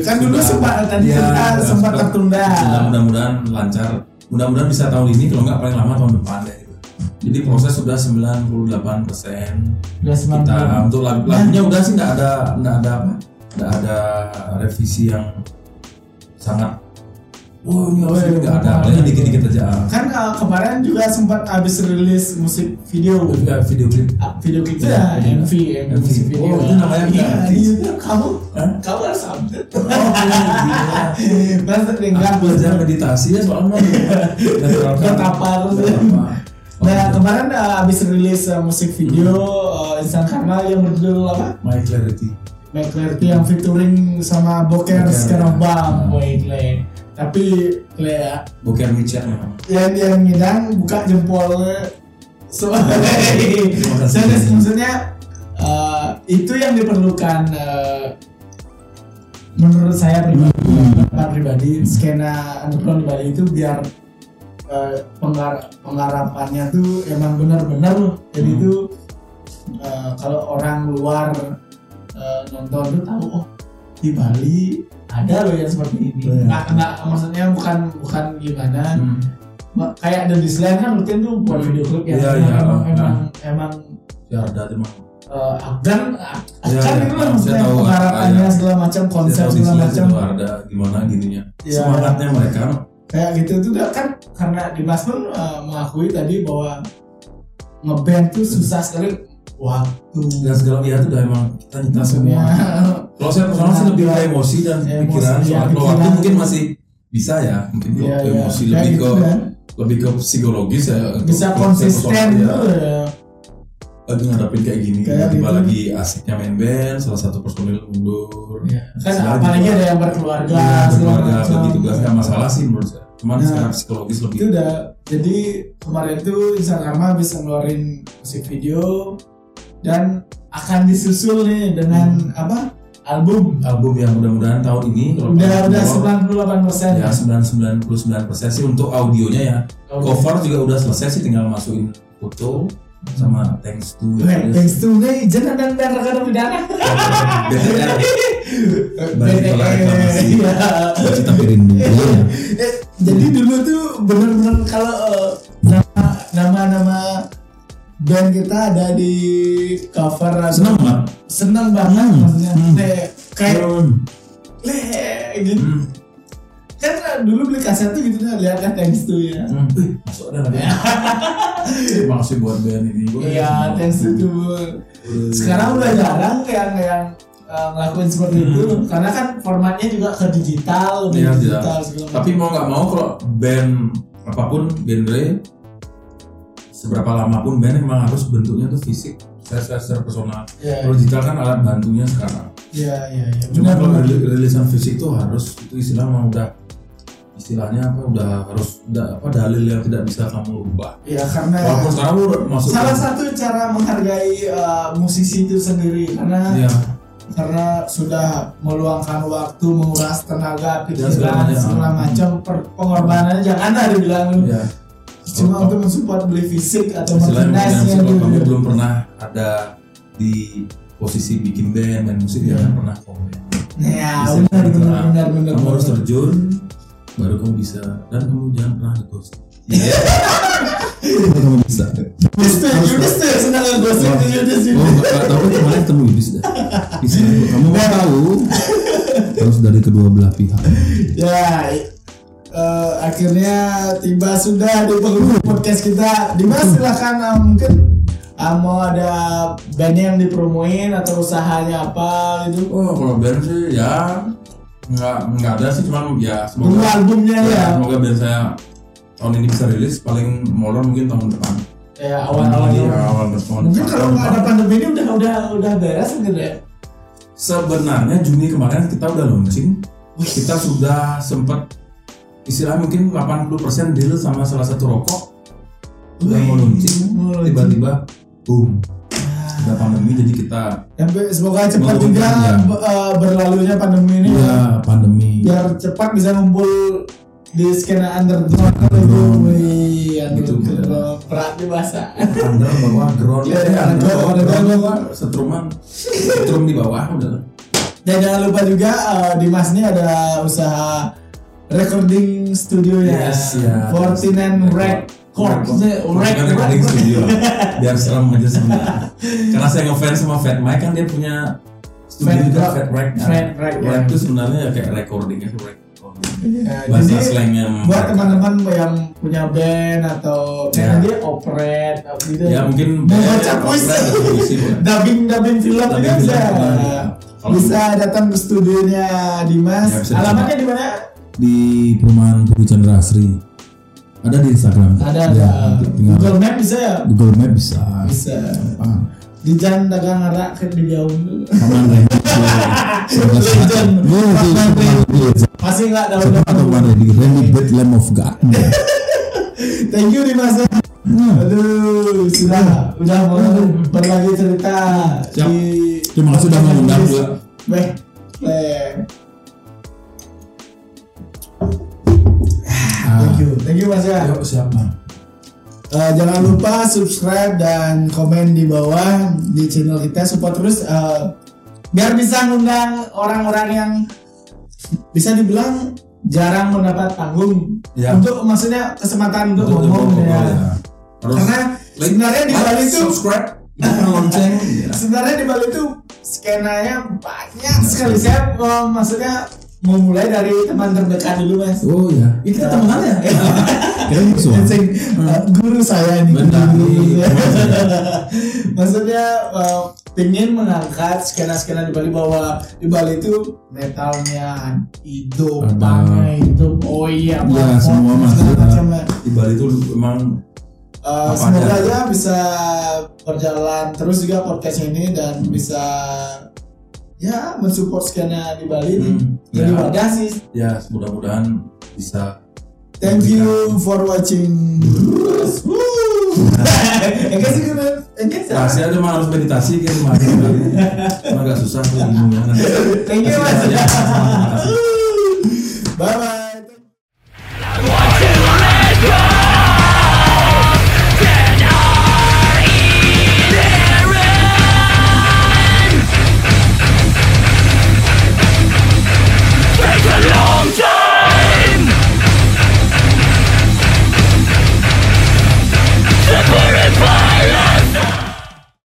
kan dulu Sudah- sempat tadi sudah sempat tertunda. Mudah-mudahan lancar. Mudah-mudahan bisa tahun ini kalau nggak paling lama tahun depan deh. gitu. Jadi proses sudah 98 persen. Kita untuk lagu lagunya udah sih nggak ada nggak ada apa nggak ada revisi yang sangat. Wah ini harus Oh, ini iya, nggak ada. Paling dikit-dikit aja. Kan eh, kemarin juga sempat habis rilis musik video. Video klip. Ah, video klip Iya, ya, iya. MV, MV MV. musik video. Oh, itu namanya Iya, iya. Kamu, kamu harus update. Oh. Mas tinggal Aku belajar meditasi ya soalnya. *laughs* Betapa terus. Nah kemarin uh, habis rilis uh, musik video uh, Instan Karma yang berjudul apa? My Clarity. My Clarity yang featuring sama Boker sekarang bang, Hmm. boy Clay. Tapi ya, Boker Micet memang. yang yang ngidang buka jempolnya. So, kasih. serius maksudnya uh, itu yang diperlukan uh, menurut saya pribadi pendapat pribadi skena underground di Bali itu biar eh, penggar penggarapannya tuh emang benar-benar loh jadi Hmm. itu eh, kalau orang luar eh, nonton tuh tahu oh di Bali ada loh yang seperti ini Iya. nggak nggak maksudnya bukan bukan gimana Hmm. Kayak The Disneyland kan rutin tuh buat video klip ya Iya, emang, iya, emang, iya. emang emang Ya ada emang. eh, Afgan Iya, kan iya. itu kan maksudnya tahu, penggarapannya ada. segala macam konsep segala macam ada gimana gininya. Iya. Semangatnya mereka kayak gitu itu udah kan karena Dimas pun uh, mengakui tadi bahwa ngeband tuh susah sekali waktu dan segala ya itu udah emang kita nyita maksudnya semua. Kalau saya personal sih lebih ke emosi dan Emosi, pikiran. iya, Soal kalau pikiran. waktu mungkin masih bisa ya, mungkin Iya, ke iya. emosi lebih ke kan. lebih ke psikologis ya. bisa konsisten ya. ya. lagi ngadapin kayak gini tiba-tiba gitu. lagi asiknya main band salah satu personil mundur Ya, kan apalagi ada yang berkeluarga ya, segala keluarga macam. bagi tugas nggak masalah sih menurut saya cuman Nah, secara psikologis lebih itu udah jadi kemarin tuh Instagram bisa ngeluarin musik video dan akan disusul nih dengan apa? Album. Album yang mudah-mudahan tahun ini kalau udah udah keluar, 98 persen. Ya 99 persen sih untuk audionya ya. Cover juga udah selesai sih tinggal masukin foto sama thanks to ya, thanks to nih jangan dan dan rekan pidana. *laughs* Balik ke *laughs* reklamasi. Iya. kita pirindu Eh, *laughs* jadi dulu tuh bener-bener kalau eh, nama nama nama band kita ada di cover senang banget senang banget Hmm, maksudnya hmm. kayak kayak Hmm. le gitu Hmm. kan eh, dulu beli kaset tuh gitu nah lihat kan thanks to ya Hmm. Masuk ada ya? *laughs* Terima kasih buat band ini. Iya thanks to sekarang udah jarang yang yang eh, ngelakuin seperti Hmm. itu karena kan formatnya juga ke digital Iya, digital Tapi mau nggak mau kalau band apa pun genre seberapa lama pun band memang harus bentuknya tuh fisik secara, secara personal. Iya, Kalau digital kan alat bantunya sekarang. iya iya iya Cuma kalau rilisan fisik tuh harus itu istilah memang udah istilahnya apa udah harus udah apa dalil yang tidak bisa kamu rubah. ya karena Walaupun sekarang lu masuk salah satu cara menghargai eh, musisi itu sendiri karena ya, karena sudah meluangkan waktu menguras tenaga Ya, segala pikiran macam. segala macam pengorbanannya jangan ada dibilang ya. Cuma untuk mensupport beli fisik atau Istilahnya merchandise mungkin yang kalau kamu belum pernah ada di posisi bikin band main musik Iya. jangan pernah komen. ya benar benar benar benar Kamu harus terjun baru kamu bisa dan kamu jangan pernah di ghost. *laughs* Iya. Kamu bisa. Yudis Yudis tuh senang Yudis Oh, Yudis. nggak tahu kemarin ketemu Yudis dah. Bisa. Kamu mau tahu harus dari kedua belah pihak. Ya akhirnya tiba sudah di penghujung podcast kita. Dimas silahkan eh, mungkin eh, mau ada band yang dipromoin atau usahanya apa gitu? Oh, kalau band sih ya nggak nggak ada sih cuman ya semoga albumnya ya? Ya, semoga band saya tahun ini bisa rilis paling molor mungkin tahun depan. ya awal-awal Iya, dulu. awal tahun mungkin depan. kalau nggak ada pandemi ini udah udah udah beres gitu ya? Sebenarnya Juni kemarin kita udah launching, kita sudah sempat istilah mungkin 80% deal sama salah satu rokok udah mau launching, tiba-tiba boom, udah pandemi jadi kita Ya, semoga cepat juga ya. eh, berlalunya pandemi ini ya. ya pandemi. biar cepat bisa ngumpul di skena underground Underground. Wih, Gitu, underground berat di bahasa Under bawah ground, Iya, eh, iya, under ground, bawah under ground, ground. bawah, setruman, setrum di bawah udah. dan jangan lupa juga eh, Dimas ini ada usaha recording studio ya Yes, ya. 49 Records Eh, Rek, Rec- recording Rec- studio. *laughs* Biar serem aja sebenarnya. Karena saya ngefans sama Fat Mike kan dia punya studio Fat juga Fat Rec. Fat Rec, ya. Rec itu sebenarnya ya kayak recording ya. Ya, Bahasa jadi slangnya buat teman-teman yang punya band atau Ya. dia operate apa gitu Ya mungkin Mau band, baca puisi. dubbing dubbing film juga bisa ya. Bisa datang ke studionya Dimas Ya, alamatnya di mana di perumahan Pugu Chandra Asri. Ada di Instagram. ada Ya, ada tinggal Google Map bisa ya Google Map bisa. bisa Gampang. di jalan dagang arak ke di itu Paman Paman masih nggak atau Paman Rehdi? Randy Bad Lamb of God. *laughs* thank you Dimas. Hmm. aduh sudah udah mau berbagi cerita Siap. di Terima kasih sudah mengundang juga. Beh, beh. you thank you mas ya Yuk siapa? Eh, jangan lupa subscribe dan komen di bawah di channel kita support terus eh, biar bisa ngundang orang-orang yang bisa dibilang jarang mendapat panggung Ya. untuk maksudnya kesempatan untuk ngomong ya. ya. Karena like, sebenarnya di Bali itu subscribe, lonceng. ya. sebenarnya di Bali itu skenanya banyak sekali. Saya eh, maksudnya mau mulai dari teman terdekat dulu mas. Oh ya, ini kita temenan ya? Kira musuh. Guru saya guru nih. saya. *laughs* Maksudnya eh, ingin mengangkat skena-skena di Bali bahwa di Bali itu metalnya hidup, Ada. bangnya hidup, oh iya, Iya, pop, semua macam ya. Di Bali itu emang Apa semoga aja? aja bisa berjalan terus juga podcast ini dan bisa ya mensupport skena di Bali. Hmm, Jadi ya. wadah sih. ya mudah-mudahan bisa Thank you for watching. *laughs* Enggak sih kan? Enggak sih. rahasia itu mah harus meditasi kan mah *laughs* Emang agak susah tuh ilmunya nanti. Thank you mas. Ya. Bye bye.